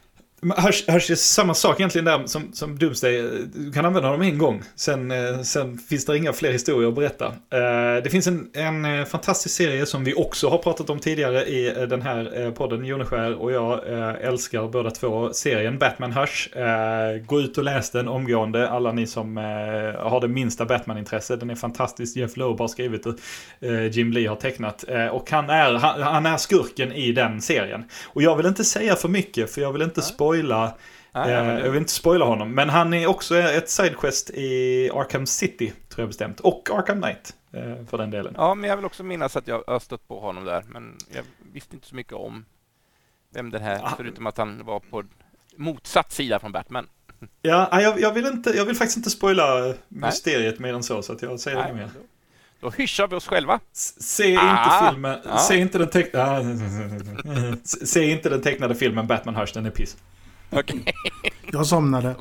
Hörs, hörs det samma sak egentligen där som, som Doomsday. Du kan använda dem en gång. Sen, eh, sen finns det inga fler historier att berätta. Eh, det finns en, en eh, fantastisk serie som vi också har pratat om tidigare i den här podden. Joneskär och jag älskar båda två serien Batman Hush. Gå ut och läs den omgående. Alla ni som har det minsta Batman-intresse. Den är fantastisk. Jeff Loeb har skrivit och Jim Lee har tecknat. Och han är, han, han är skurken i den serien. Och jag vill inte säga för mycket för jag vill inte spoila spoila. Ah, ja, eh, jag vill inte spoila honom. Men han är också ett sidequest i Arkham City, tror jag bestämt. Och Arkham Knight, eh, för den delen. Ja, men jag vill också minnas att jag har stött på honom där. Men jag visste inte så mycket om vem den här, ah. förutom att han var på motsatt sida från Batman. Ja, jag, jag, vill, inte, jag vill faktiskt inte spoila mysteriet mer än så, så att jag säger Nej, inget mer. Då hyschar vi oss själva. Se ah, inte filmen, ah. se inte den tecknade... se inte den tecknade filmen Batman Hush, den är piss. Okay. Jag somnade.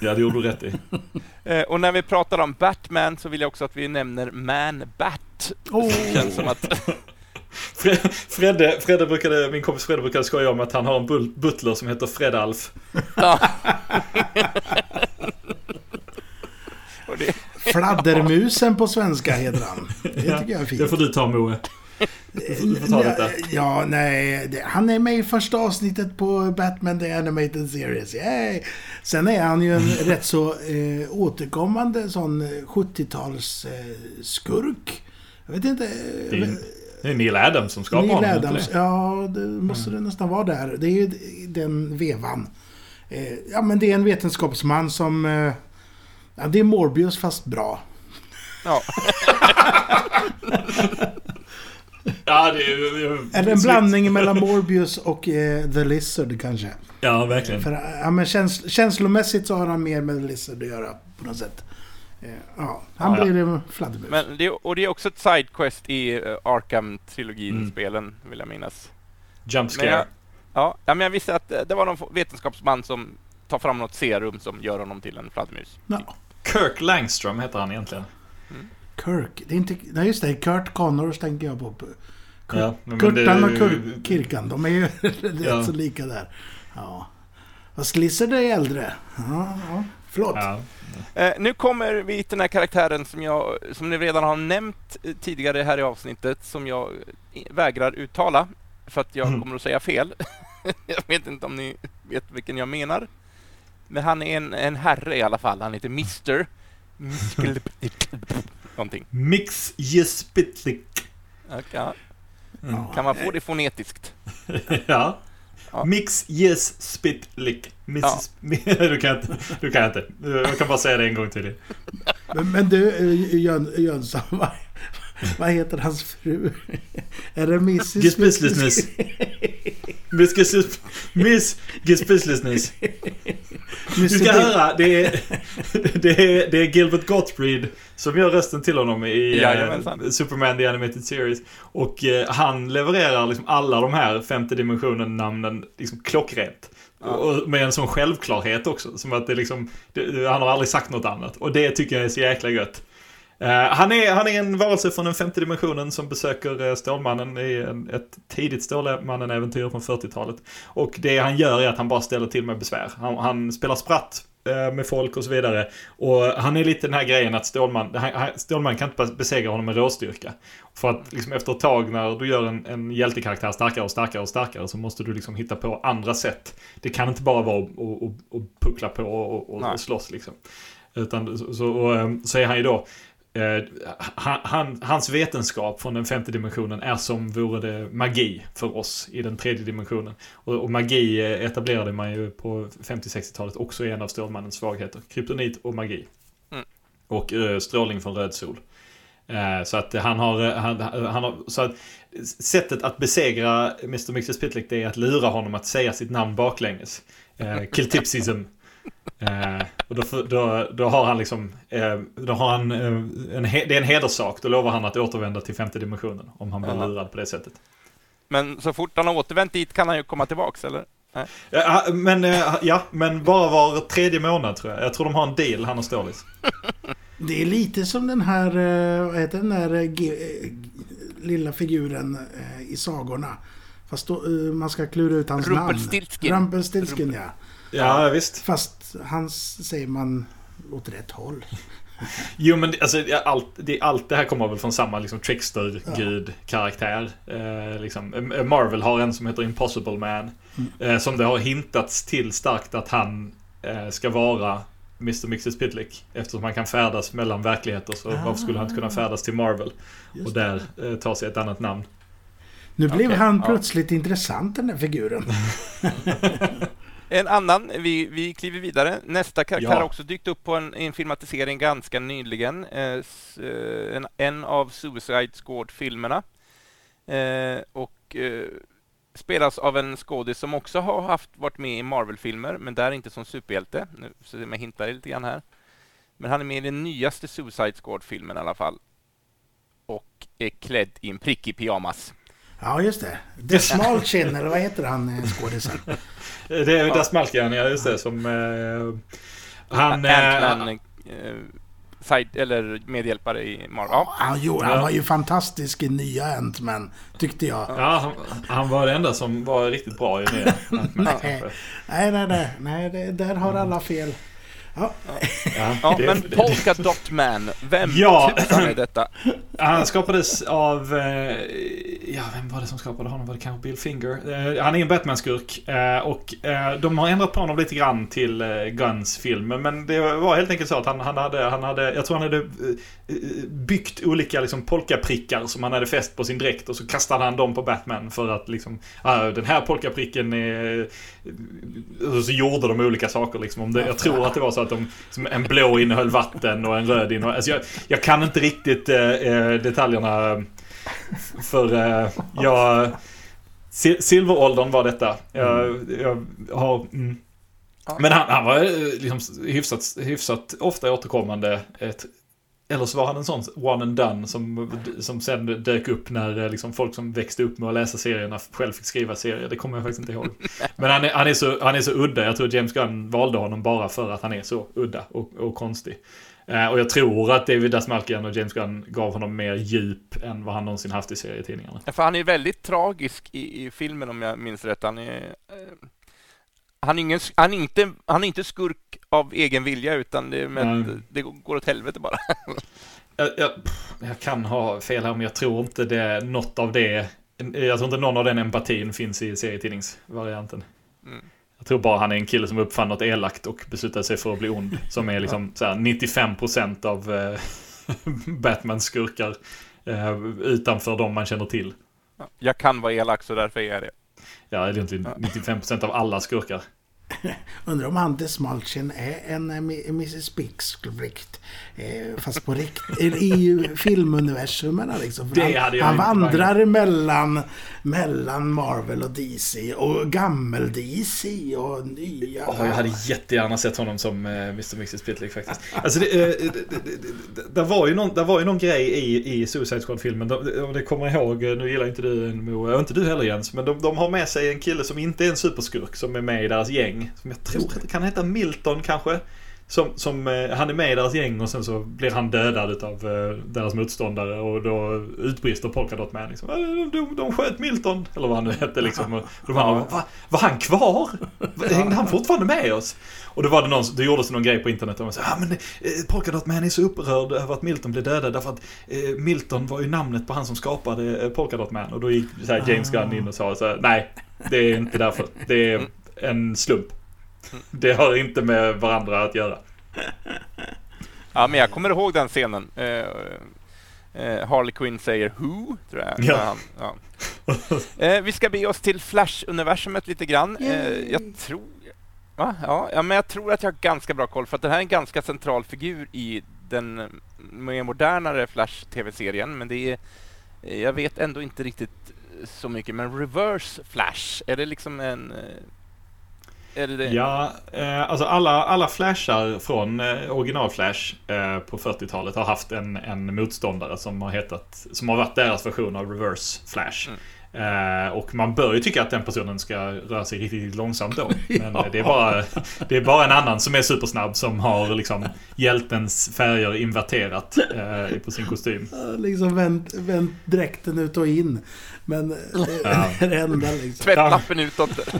Ja, det gjorde du rätt i. Eh, och när vi pratar om Batman så vill jag också att vi nämner Man-Bat. Oh. känns som att... Fredde, Fredde brukade, min kompis Fredde brukade skoja om att han har en butler som heter Fred Alf. Fladdermusen på svenska heter han. Det tycker jag är fint. Det får du ta Moe. Du får ta detta. Ja, nej. Han är med i första avsnittet på Batman The Animated Series. Yay! Sen är han ju en rätt så eh, återkommande sån 70-tals eh, eh, skurk. Jag vet inte. Det är, det är Neil Adams som skapar Neil honom. Adams, ja, det måste mm. det nästan vara där. Det är ju den vevan. Eh, ja, men det är en vetenskapsman som... Eh, ja, det är Morbius fast bra. Ja. Ja, det är, Eller en blandning mellan Morbius och eh, The Lizard kanske. Ja, verkligen. För, ja, men käns känslomässigt så har han mer med The Lizard att göra på något sätt. Eh, ja, han ja, blir ja. fladdermus. Men det, och det är också ett sidequest i uh, Arkham-trilogin-spelen, mm. vill jag minnas. Jump scare. Men jag, ja, men jag visste att eh, det var någon vetenskapsman som tar fram något serum som gör honom till en fladdermus. Ja. Kirk Langström heter han egentligen. Mm. Kirk. Det är inte... Nej, just det. Kurt Connors tänker jag på. Kurt, ja, Kurtan och Kurt Kirkan. De är ju rätt ja. så lika där. Ja. Fast Lizard är äldre. Ja, ja. Förlåt. Ja. Eh, nu kommer vi till den här karaktären som, jag, som ni redan har nämnt eh, tidigare här i avsnittet, som jag vägrar uttala för att jag mm. kommer att säga fel. jag vet inte om ni vet vilken jag menar. Men han är en, en herre i alla fall. Han heter Mr. någonting. Mix Jespitlik. Ja. Mm. Kan man få det fonetiskt? ja. ja. Mix Yes Spitlik. Ja. du, kan inte, du kan inte. Jag kan bara säga det en gång till. Men, men du, Jön, Jönsson. vad heter hans fru? Är det Mrs. Gispislisness. Miss Gisp... Miss Gispislisness. Du ska höra, det är, det, är, det är Gilbert Gottfried som gör rösten till honom i Jajamensan. uh, Superman The Animated Series. Och uh, han levererar liksom alla de här femte dimensionen-namnen liksom klockrent. Och med en sån självklarhet också. Som att det liksom, det, han har aldrig sagt något annat. Och det tycker jag är så jäkla gött. Uh, han, är, han är en varelse från den femte dimensionen som besöker uh, Stålmannen i en, ett tidigt Stålmannen-äventyr från 40-talet. Och det han gör är att han bara ställer till med besvär. Han, han spelar spratt uh, med folk och så vidare. Och han är lite den här grejen att Stålman, han, Stålman kan inte besegra honom med råstyrka. För att liksom efter ett tag när du gör en, en hjältekaraktär starkare och starkare och starkare så måste du liksom hitta på andra sätt. Det kan inte bara vara att puckla på och, och, och slåss liksom. Utan så, och, så är han ju då Eh, han, han, hans vetenskap från den femte dimensionen är som vore det magi för oss i den tredje dimensionen. Och, och magi eh, etablerade man ju på 50-60-talet också i en av Stålmannens svagheter. Kryptonit och magi. Mm. Och eh, strålning från röd sol. Eh, så att han har, eh, han, han har, så att sättet att besegra Mr. Mixes Pitlick det är att lura honom att säga sitt namn baklänges. Eh, Killtipsism. Eh, och då, då, då har han liksom, eh, då har han, eh, en, det är en hederssak. Då lovar han att återvända till femte dimensionen. Om han blir Jaha. lurad på det sättet. Men så fort han har återvänt dit kan han ju komma tillbaks, eller? Ja, men, eh, ja, men bara var tredje månad tror jag. Jag tror de har en deal, han och Stålis. Det är lite som den här, eh, vad heter den där eh, lilla figuren i sagorna. Fast då, man ska klura ut hans namn. Rumpelstiltskin. Rumpelstiltskin, ja. Ja, visst. Fast hans säger man åt rätt håll. Jo men alltså, ja, allt, det, allt det här kommer väl från samma liksom, trickster-gud-karaktär. Eh, liksom. Marvel har en som heter Impossible Man. Eh, som det har hintats till starkt att han eh, ska vara Mr. Mixes Pitlick. Eftersom han kan färdas mellan verkligheter så varför skulle han inte kunna färdas till Marvel? Just Och där eh, ta sig ett annat namn. Nu blev Okej, han ja. plötsligt intressant den där figuren. En annan, vi, vi kliver vidare. Nästa karaktär Ja. har också dykt upp på en, en filmatisering ganska nyligen. Eh, eh, en, en av Suicide Squad-filmerna. Eh, och eh, spelas av en skådis som också har haft, varit med i Marvel-filmer, men där inte som superhjälte. Nu så jag hintar lite grann här. Men han är med i den nyaste Suicide Squad-filmen i alla fall. Och är klädd i en prickig pyjamas. Ja, just det. The Small Chin, eller vad heter han eh, skådisen? Det är. Das Malkian, ja just det. Som... Eh, han... Eh, Ant-Man, eh, side, eller medhjälpare i Marvel. Ja. Han, jo, han var ju fantastisk i nya Ant-Man, tyckte jag. ja, han, han var det enda som var riktigt bra i nya Ant-Man. Nej, nej, nej. nej det, där har alla fel. Ja, Ja, Ja, det- men Polka Dot Man, vem Ja. tusan är detta? Han skapades av... Eh, ja, vem var det som skapade honom? Var det kanske Bill Finger? Eh, han är en Batman-skurk. Eh, och de har ändrat på honom lite grann till Guns film. Men det var helt enkelt så att han, han, hade, han hade... Jag tror han hade byggt olika liksom, polkaprickar som han hade fäst på sin dräkt. Och så kastade han dem på Batman för att liksom... ah, den här polkapricken är... Och så gjorde de olika saker liksom. Om det, jag tror att det var så att de... Som en blå innehöll vatten och en röd innehöll... Alltså jag, jag kan inte riktigt eh, eh, detaljerna. För eh, jag... Sil- Silveråldern var detta. Jag, jag har... Mm. Men han, han var eh, liksom hyfsat, hyfsat ofta återkommande. Ett, eller så var han en sån one and done som, som sen dök upp när eh, liksom, folk som växte upp med att läsa serierna själv fick skriva serier. Det kommer jag faktiskt inte ihåg. Men han är, han, är så, han är så udda. Jag tror James Gunn valde honom bara för att han är så udda och, och konstig. Eh, och jag tror att David Dasmalkian och James Gunn gav honom mer djup än vad han någonsin haft i serietidningarna. För han är väldigt tragisk i, i filmen om jag minns rätt. Han är, eh, han, är ingen, han, är inte, han är inte skurk av egen vilja utan det, är Nej. det går åt helvete bara. Jag, jag, jag kan ha fel här, men jag tror inte det, något av det, jag tror inte någon av den empatin finns i serietidningsvarianten. Mm. Jag tror bara han är en kille som uppfann något elakt och beslutade sig för att bli ond. Som är liksom så här 95% av eh, Batmans skurkar. Eh, utanför de man känner till. Jag kan vara elak så därför är jag det. Ja, det är egentligen 95% av alla skurkar. Undrar om han Desmalchen är en Mrs Pickrict. Eh, fast på riktigt, i filmuniversumen liksom. Det hade jag han vandrar mellan, mellan Marvel och DC och gammel-DC och nya. Oh, jag hade jättegärna sett honom som Mr Mrs Pitlick faktiskt. Alltså det, uh, det, det, det, var ju någon, det var ju någon grej i, i Suicide Squad-filmen. Om det kommer ihåg, nu gillar inte du Mo, inte du heller Jens, men de, de har med sig en kille som inte är en superskurk som är med i deras gäng. Som jag tror kan heta Milton kanske. Som, som, eh, han är med i deras gäng och sen så blir han dödad av eh, deras motståndare och då utbrister Polkadot Man liksom, de, de, de sköt Milton, eller vad han nu hette liksom. Och de andra, Va, var han kvar? Hängde han fortfarande med oss? Och då var det någon, det gjordes någon grej på internet där man sa, ja men eh, Polkadot Man är så upprörd över att Milton blev dödad därför att eh, Milton var ju namnet på han som skapade eh, Polkadot Man. Och då gick så här, James Gunn in och sa så här, nej, det är inte därför. Det är en slump. Det har inte med varandra att göra. Ja, men jag kommer ihåg den scenen. Uh, uh, Harley Quinn säger Who, tror jag. Ja. Han, ja. uh, vi ska be oss till Flash-universumet lite grann. jag tror... Va? Ja, ja, men jag tror att jag har ganska bra koll, för att det här är en ganska central figur i den mer modernare Flash-tv-serien, men det är... Jag vet ändå inte riktigt så mycket, men Reverse Flash, är det liksom en är det det? Ja, eh, alltså alla, alla flashar från eh, original Flash eh, på 40-talet har haft en, en motståndare som har hetat, som har varit deras version av Reverse Flash. Mm. Eh, och man bör ju tycka att den personen ska röra sig riktigt långsamt då. Men ja. det, är bara, det är bara en annan som är supersnabb som har liksom hjältens färger inverterat eh, på sin kostym. liksom vänt, vänt dräkten ut och in. Men ja. det enda liksom. Tvättlappen utåt.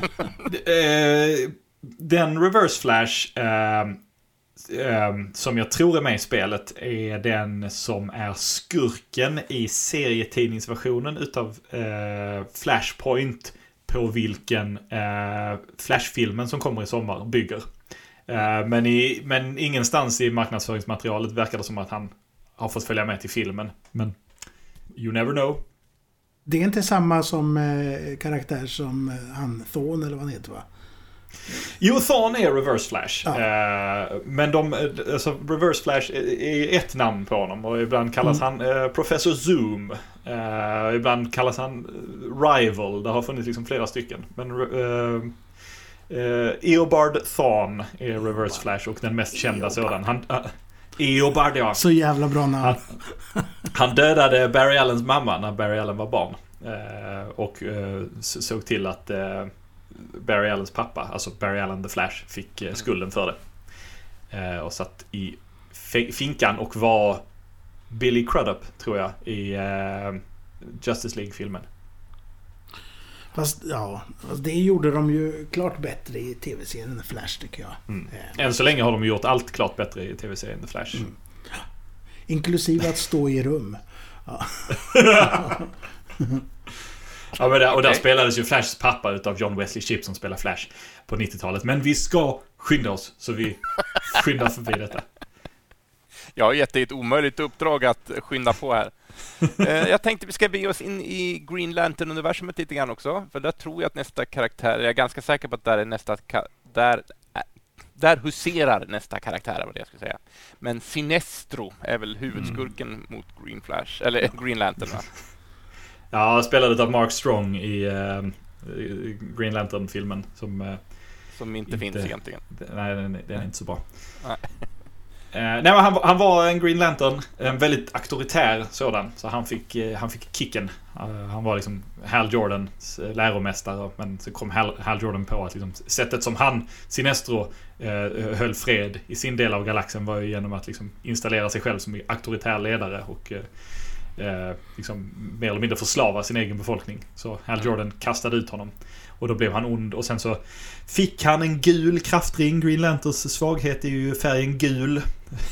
Eh, den Reverse Flash eh, Ehm, som jag tror är med i spelet är den som är skurken i serietidningsversionen utav eh, Flashpoint på vilken eh, Flashfilmen som kommer i sommar bygger. Eh, men, i, men ingenstans i marknadsföringsmaterialet verkar det som att han har fått följa med till filmen. Men you never know. Det är inte samma som eh, karaktär som eh, han Thorn eller vad han heter va? Jo, Thorn är Reverse Flash. Ja. Eh, men de, alltså, Reverse Flash är ett namn på honom och ibland kallas mm. han eh, Professor Zoom. Eh, ibland kallas han Rival. Det har funnits liksom flera stycken. Men Eobard Thorn är Reverse Flash och den mest kända Eobard. sådan. Han, Eobard ja. Så jävla bra namn. Han, han dödade Barry Allens mamma när Barry Allen var barn. Och såg till att Barry Allens pappa, alltså Barry Allen the Flash, fick eh, skulden för det. Eh, och satt i finkan och var Billy Crudup, tror jag, i eh, Justice League-filmen. Fast ja, det gjorde de ju klart bättre i tv-serien The Flash tycker jag. Mm. Än så länge har de gjort allt klart bättre i tv-serien The Flash. Mm. Inklusive att stå i rum. Ja. Ja, men där, och där spelades ju Flashs pappa utav John Wesley Shipp som spelar Flash på 90-talet. Men vi ska skynda oss, så vi skyndar förbi detta. Jag har gett dig ett omöjligt uppdrag att skynda på här. Eh, jag tänkte vi ska be oss in i Green Lantern-universumet lite grann också, för där tror jag att nästa karaktär, jag är ganska säker på att där är nästa, där, där huserar nästa karaktär, vad det jag skulle säga. Men Sinestro är väl huvudskurken mm. mot Green Flash, eller Green Lantern va? Ja, spelade av Mark Strong i uh, Green Lantern-filmen. Som, uh, som inte, inte, finns egentligen. Nej, den, den är inte så bra. Nej. Uh, nej, men han, han, var en Green Lantern, en väldigt auktoritär sådan. Så han fick, uh, han fick kicken. Han var liksom Hal Jordans läromästare. Men så kom Hal, Hal Jordan på att liksom, sättet som han, Sinestro, höll fred i sin del av galaxen var ju genom att liksom, installera sig själv som auktoritär ledare. Och eh, liksom, mer eller mindre förslava sin egen befolkning. Så Hal Jordan kastade ut honom. Och då blev han ond och sen så fick han en gul kraftring. Green Lanterns svaghet är ju färgen gul.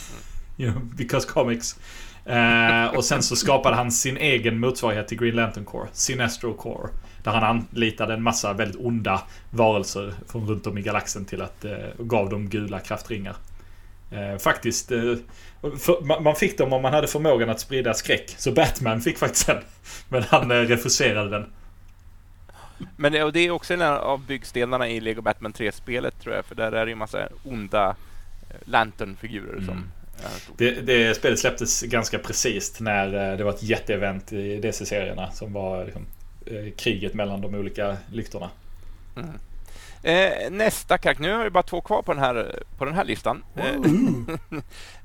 you know, because comics. Eh, och sen så skapade han sin egen motsvarighet till Green Lantern Corps, Sinestro Corps. Där han anlitade en massa väldigt onda varelser från runt om i galaxen till att eh, gav dem gula kraftringar. Eh, faktiskt, eh, för, man fick dem om man hade förmågan att sprida skräck. Så Batman fick faktiskt en. Men han eh, refuserade den. Men det, och det är också en av byggstenarna i Lego Batman 3-spelet tror jag, för där är det ju massa onda eh, Lantern-figurer mm. som det, det spelet släpptes ganska precis när det var ett jätteevent i DC-serierna som var liksom, eh, kriget mellan de olika lyktorna. Mm. Eh, nästa karaktär, nu har vi bara två kvar på den här, på den här listan. Eh,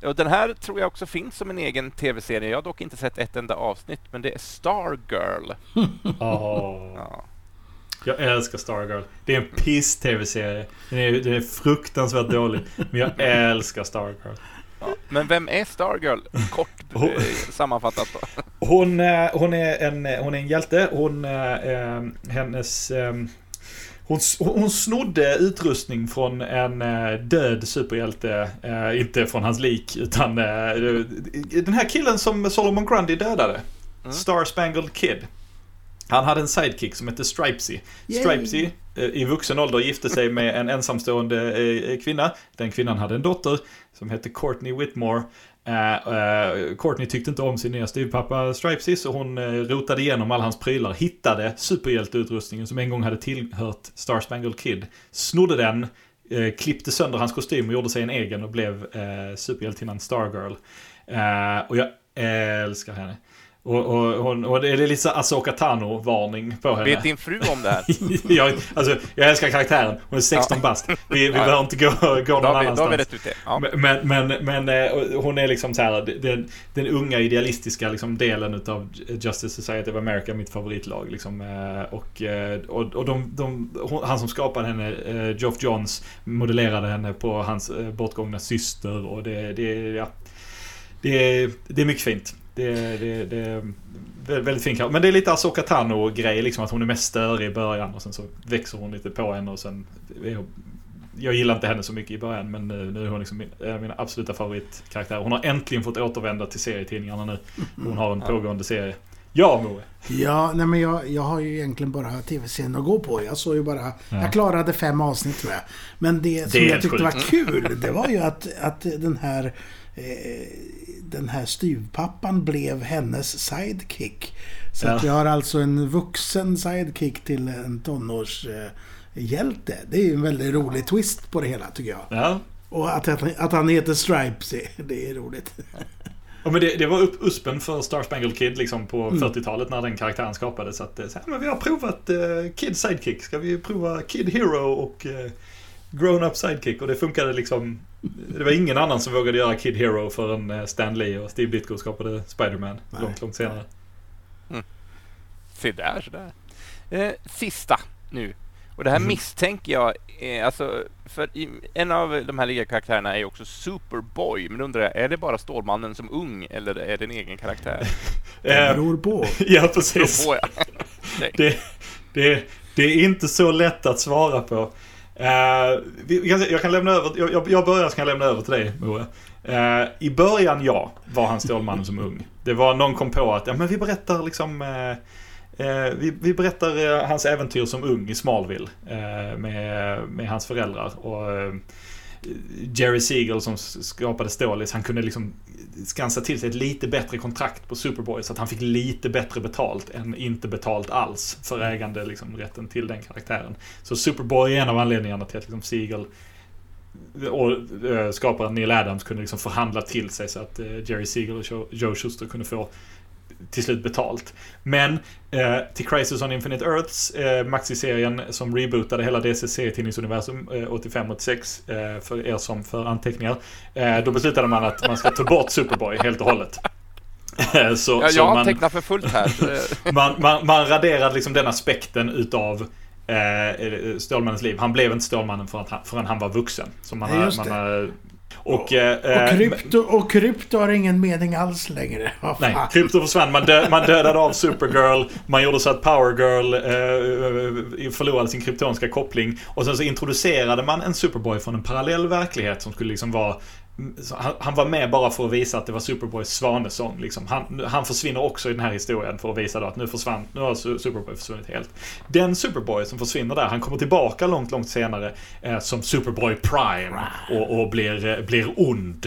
och den här tror jag också finns som en egen tv-serie. Jag har dock inte sett ett enda avsnitt, men det är Stargirl. oh. ja. Jag älskar Stargirl. Det är en piss-tv-serie. Den är, den är fruktansvärt dålig. Men jag älskar Stargirl. Ja. Men vem är Stargirl? Kort hon, eh, sammanfattat. Hon, eh, hon, är en, hon är en hjälte. Hon, eh, hennes... Hon, hon snodde utrustning från en död superhjälte. inte från hans lik, utan den här killen som Solomon Grundy dödade. Mm. Star Spangled Kid. Han hade en sidekick som hette Stripesy. Stripesy i vuxen ålder gifte sig med en ensamstående kvinna. Den kvinnan hade en dotter som hette Courtney Whitmore. Uh, uh, Courtney tyckte inte om sin nya styvpappa Stripesy så hon uh, rotade igenom alla hans prylar, hittade superhjälteutrustningen som en gång hade tillhört Star Spangled Kid, snodde den, klippte sönder hans kostym och gjorde sig en egen och blev uh, superhjältinnan Stargirl. och jag älskar henne. Och, och, och, och det är lite så Asoka Tano-varning på henne. Vet din fru om det här? jag, alltså, jag älskar karaktären. Hon är 16 ja. bast. Vi, vi ja. behöver inte gå, gå någon annanstans. Då har vi rätt ut det. Ja. Men, men, men eh, hon är liksom så här, den, den unga idealistiska liksom, delen utav Justice Society of America, mitt favoritlag. Liksom, eh, och, eh, och, och de, de, han som skapade henne, Geoff Johns, modellerade henne på hans bortgångna syster. Och det, det, ja, det, det är mycket fint. Det, det, det är väldigt fin Men det är lite Asoka Tano-grej, liksom att hon är mest störig i början och sen så växer hon lite på henne och sen... Jag gillar inte henne så mycket i början men nu, nu är hon liksom av mina absoluta favoritkaraktärer. Hon har äntligen fått återvända till serietidningarna nu. Hon har en pågående serie. Ja, Moe. Ja, nej men jag, jag har ju egentligen bara tv-serien att gå på. Jag såg ju bara... Ja. Jag klarade fem avsnitt tror jag. Men det, det som jag tyckte sjukt. var kul, det var ju att, att den här... Eh, den här styvpappan blev hennes sidekick. Så ja. att jag har alltså en vuxen sidekick till en tonårshjälte. Det är ju en väldigt rolig twist på det hela tycker jag. Ja. Och att, att han heter Stripesy, det är roligt. Ja, men det, det var upp, uspen för Star Spangled Kid liksom på mm. 40-talet när den karaktären skapades. Att, så här, men vi har provat uh, Kid Sidekick. Ska vi prova Kid Hero och uh, Grown Up Sidekick? Och det funkade liksom det var ingen annan som vågade göra Kid Hero förrän eh, Stan Lee och Steve Ditko skapade Spiderman långt, långt senare. Mm. Se där, så där. Eh, sista nu. Och det här mm. misstänker jag, är, alltså, för en av de här ligakaraktärerna är ju också Superboy. Men undrar jag, är det bara Stålmannen som ung eller är det en egen karaktär? det beror på. ja, precis. På, ja. det, det, det är inte så lätt att svara på. Uh, jag kan lämna över, jag, jag börjar så kan jag lämna över till dig Moe. Uh, I början ja, var han Stålmannen som ung. Det var någon kom på att ja, men vi berättar liksom uh, vi, vi, berättar hans äventyr som ung i Smallville med, med hans föräldrar. Och Jerry Siegel som skapade Stålis, han kunde liksom skansa till sig ett lite bättre kontrakt på Superboy så att han fick lite bättre betalt än inte betalt alls för ägande liksom, rätten till den karaktären. Så Superboy är en av anledningarna till att liksom, Siegel och äh, skaparen Neil Adams kunde liksom förhandla till sig så att äh, Jerry Siegel och Joe Schuster kunde få till slut betalt. Men eh, till Crisis on Infinite Earths, eh, Maxi-serien som rebootade hela DC serietidningsuniversum eh, 85-86 eh, för er som för anteckningar. Eh, då beslutade man att man ska ta bort Superboy helt och hållet. Eh, så, ja, jag antecknar för fullt här. man, man, man raderade liksom den aspekten utav eh, Stålmannens liv. Han blev inte Stålmannen förrän han, förrän han var vuxen. Så man, har, man har och, eh, och, krypto, och krypto har ingen mening alls längre. nej, krypto försvann. Man, dö, man dödade av Supergirl. Man gjorde så att Powergirl eh, förlorade sin kryptoniska koppling. Och sen så introducerade man en Superboy från en parallell verklighet som skulle liksom vara han, han, var med bara för att visa att det var Superboys svanesång. Liksom. Han, han, försvinner också i den här historien för att visa då att nu försvann, nu har Superboy försvunnit helt. Den Superboy som försvinner där, han kommer tillbaka långt, långt senare eh, som Superboy Prime och, och blir, eh, blir ond.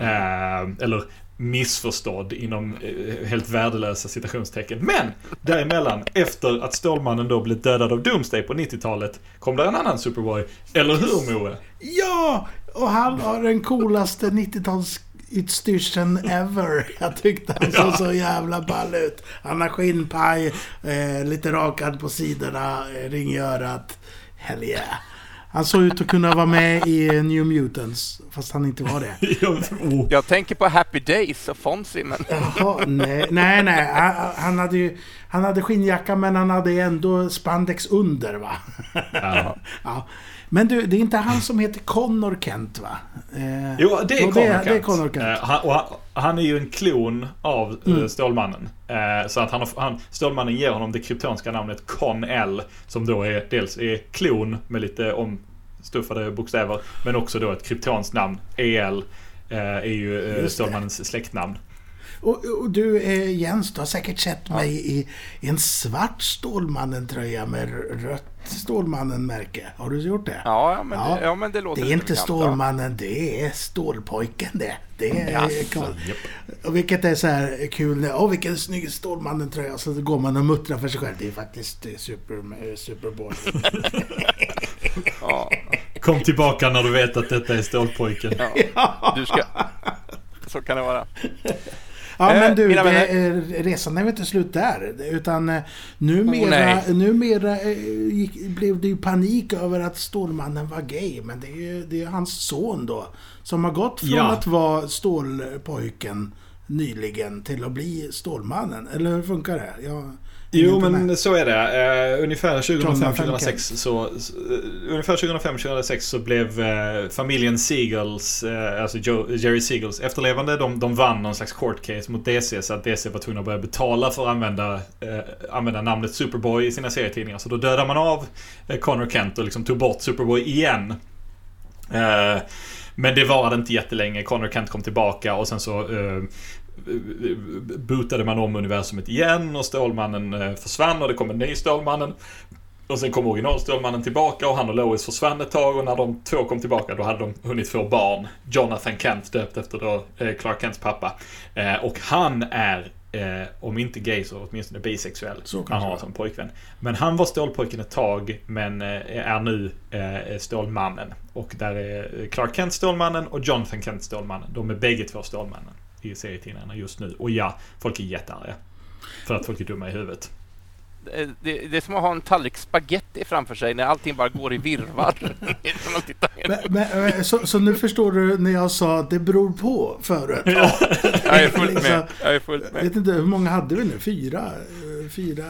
Eh, eller missförstådd inom eh, helt värdelösa citationstecken. Men däremellan, efter att Stålmannen då blev dödad av Doomsday på 90-talet, kom där en annan Superboy. Eller hur Moe? Ja! Och han har den coolaste 90-tals utstyrseln ever. Jag tyckte han såg så jävla ball ut. Han har skinnpaj, eh, lite rakad på sidorna, eh, ring i örat. Hell yeah. Han såg ut att kunna vara med i New Mutants, fast han inte var det. Jag tänker på Happy Days och Fonzie, men... Jaha, nej, nej, nej. Han, han, hade ju, han hade skinnjacka, men han hade ändå spandex under, va? Ja. ja. Men du, det är inte han som heter Connor Kent va? Eh, jo, det är, Connor, det, Kent. Det är Connor Kent. Eh, han, han, han, är ju en klon av eh, mm. Stålmannen. Eh, så att han, han, Stålmannen ger honom det kryptonska namnet Con-L. Som då är dels är klon med lite omstuffade bokstäver. Men också då ett kryptonskt namn. EL eh, är ju eh, Stålmannens släktnamn. Och, och, du eh, Jens, du har säkert sett ja. mig i, i en svart Stålmannen-tröja med rött Stålmannen-märke. Har du gjort det? Ja, men, ja. Det, ja, men det låter Det är inte Stålmannen, det är Stålpojken det. Det är yes. cool. Och vilket är så här kul. Åh, oh, vilken snygg Stålmannen-tröja. Så går man och muttrar för sig själv. Det är faktiskt eh, super, eh, Superboy. ja. Kom tillbaka när du vet att detta är Stålpojken. Ja. Du ska... Så kan det vara. Ja, men eh, du, Mina det, resan är väl inte slut där. Utan eh, numera, oh, numera eh, gick, blev det ju panik över att Stålmannen var gay. Men det är ju det är hans son då. Som har gått från ja. att vara Stålpojken nyligen till att bli Stålmannen. Eller hur funkar det? Jag, Jo men så är det. Uh, ungefär 2005-2006 så, uh, ungefär 2005-2006 så blev uh, familjen Seagulls, uh, alltså Joe, Jerry Seagulls efterlevande, de, de vann någon slags court case mot DC så att DC var tvungna att börja betala för att använda, använda namnet Superboy i sina serietidningar. Så då dödade man av Connor Kent och liksom tog bort Superboy igen. Men det varade inte jättelänge. Connor Kent kom tillbaka och sen så bootade man om universumet igen och Stålmannen eh, försvann och det kom en ny Stålmannen. Och sen kom original Stålmannen tillbaka och han och Lois försvann ett tag och när de två kom tillbaka då hade de hunnit få barn. Jonathan Kent döpt efter då eh, Clark Kents pappa. Eh, och han är Eh, om inte gay så åtminstone bisexuell. Så han har som pojkvän. Men han var Stålpojken ett tag men eh, är nu eh, Stålmannen. Och där är Clark Kent Stålmannen och Jonathan Kent Stålmannen. De är bägge två Stålmannen i serietidningarna just nu. Och ja, folk är jättearga. För att folk är dumma i huvudet. Det, det, det, är som att ha en tallrik spaghetti framför sig när allting bara går i virvar. men, men, så, så, nu förstår du när jag sa att det beror på förut? Ja, jag är fullt med. Jag är fullt med. vet inte, hur många hade vi nu? Fyra? Fyra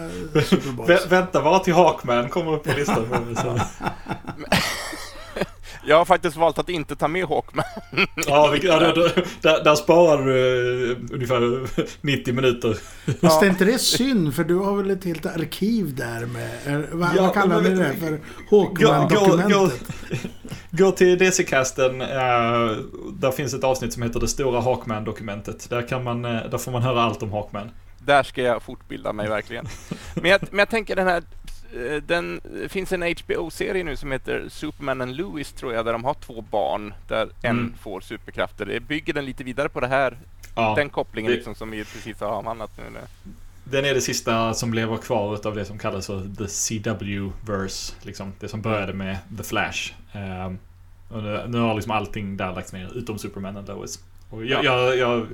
Vä Vänta bara till Hawkman kommer upp på listan. Jag har faktiskt valt att inte ta med Hawkman. ja, ja där, där, där sparar du uh, ungefär 90 minuter. Fast är inte det synd? För du har väl ett helt arkiv där med... Vad, ja, vad kallar ni det för? Hawkman-dokumentet? Gå, gå, gå, till DC-casten. Uh, där finns ett avsnitt som heter Det stora Hawkman-dokumentet. Där, kan man, uh, där får man höra allt om Hawkman. Där ska jag fortbilda mig verkligen. Men jag, men jag tänker den här Eh, den, det finns en HBO-serie nu som heter Superman and Lewis tror jag, där de har två barn där mm. en får superkrafter. Det bygger den lite vidare på det här, ja, den kopplingen det, liksom, som vi precis har avhandlat nu. Den är det sista som lever kvar av det som kallas för The CW-verse. Liksom, det som började med The Flash. Um, och nu, nu, har liksom allting där lagts ner, utom Superman and Lois. Och jag, ja. jag, jag,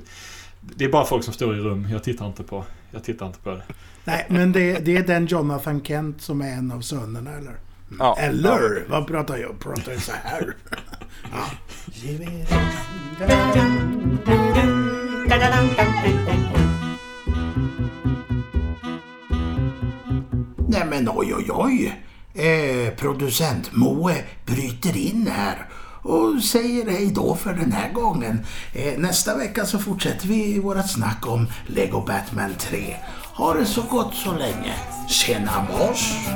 det är bara folk som står i rum, jag tittar inte på, jag tittar inte på det. Nej, men det, det är den Jonathan Kent som är en av sönerna, eller? Ja. Eller? Ja. Vad pratar jag? Pratar jag så här? ja. Nej men oj oj oj. Eh, producent Moe bryter in här och säger hej då för den här gången. Eh, nästa vecka så fortsätter vi vårt snack om Lego Batman 3. Ha det så gott så länge. Tjena mors!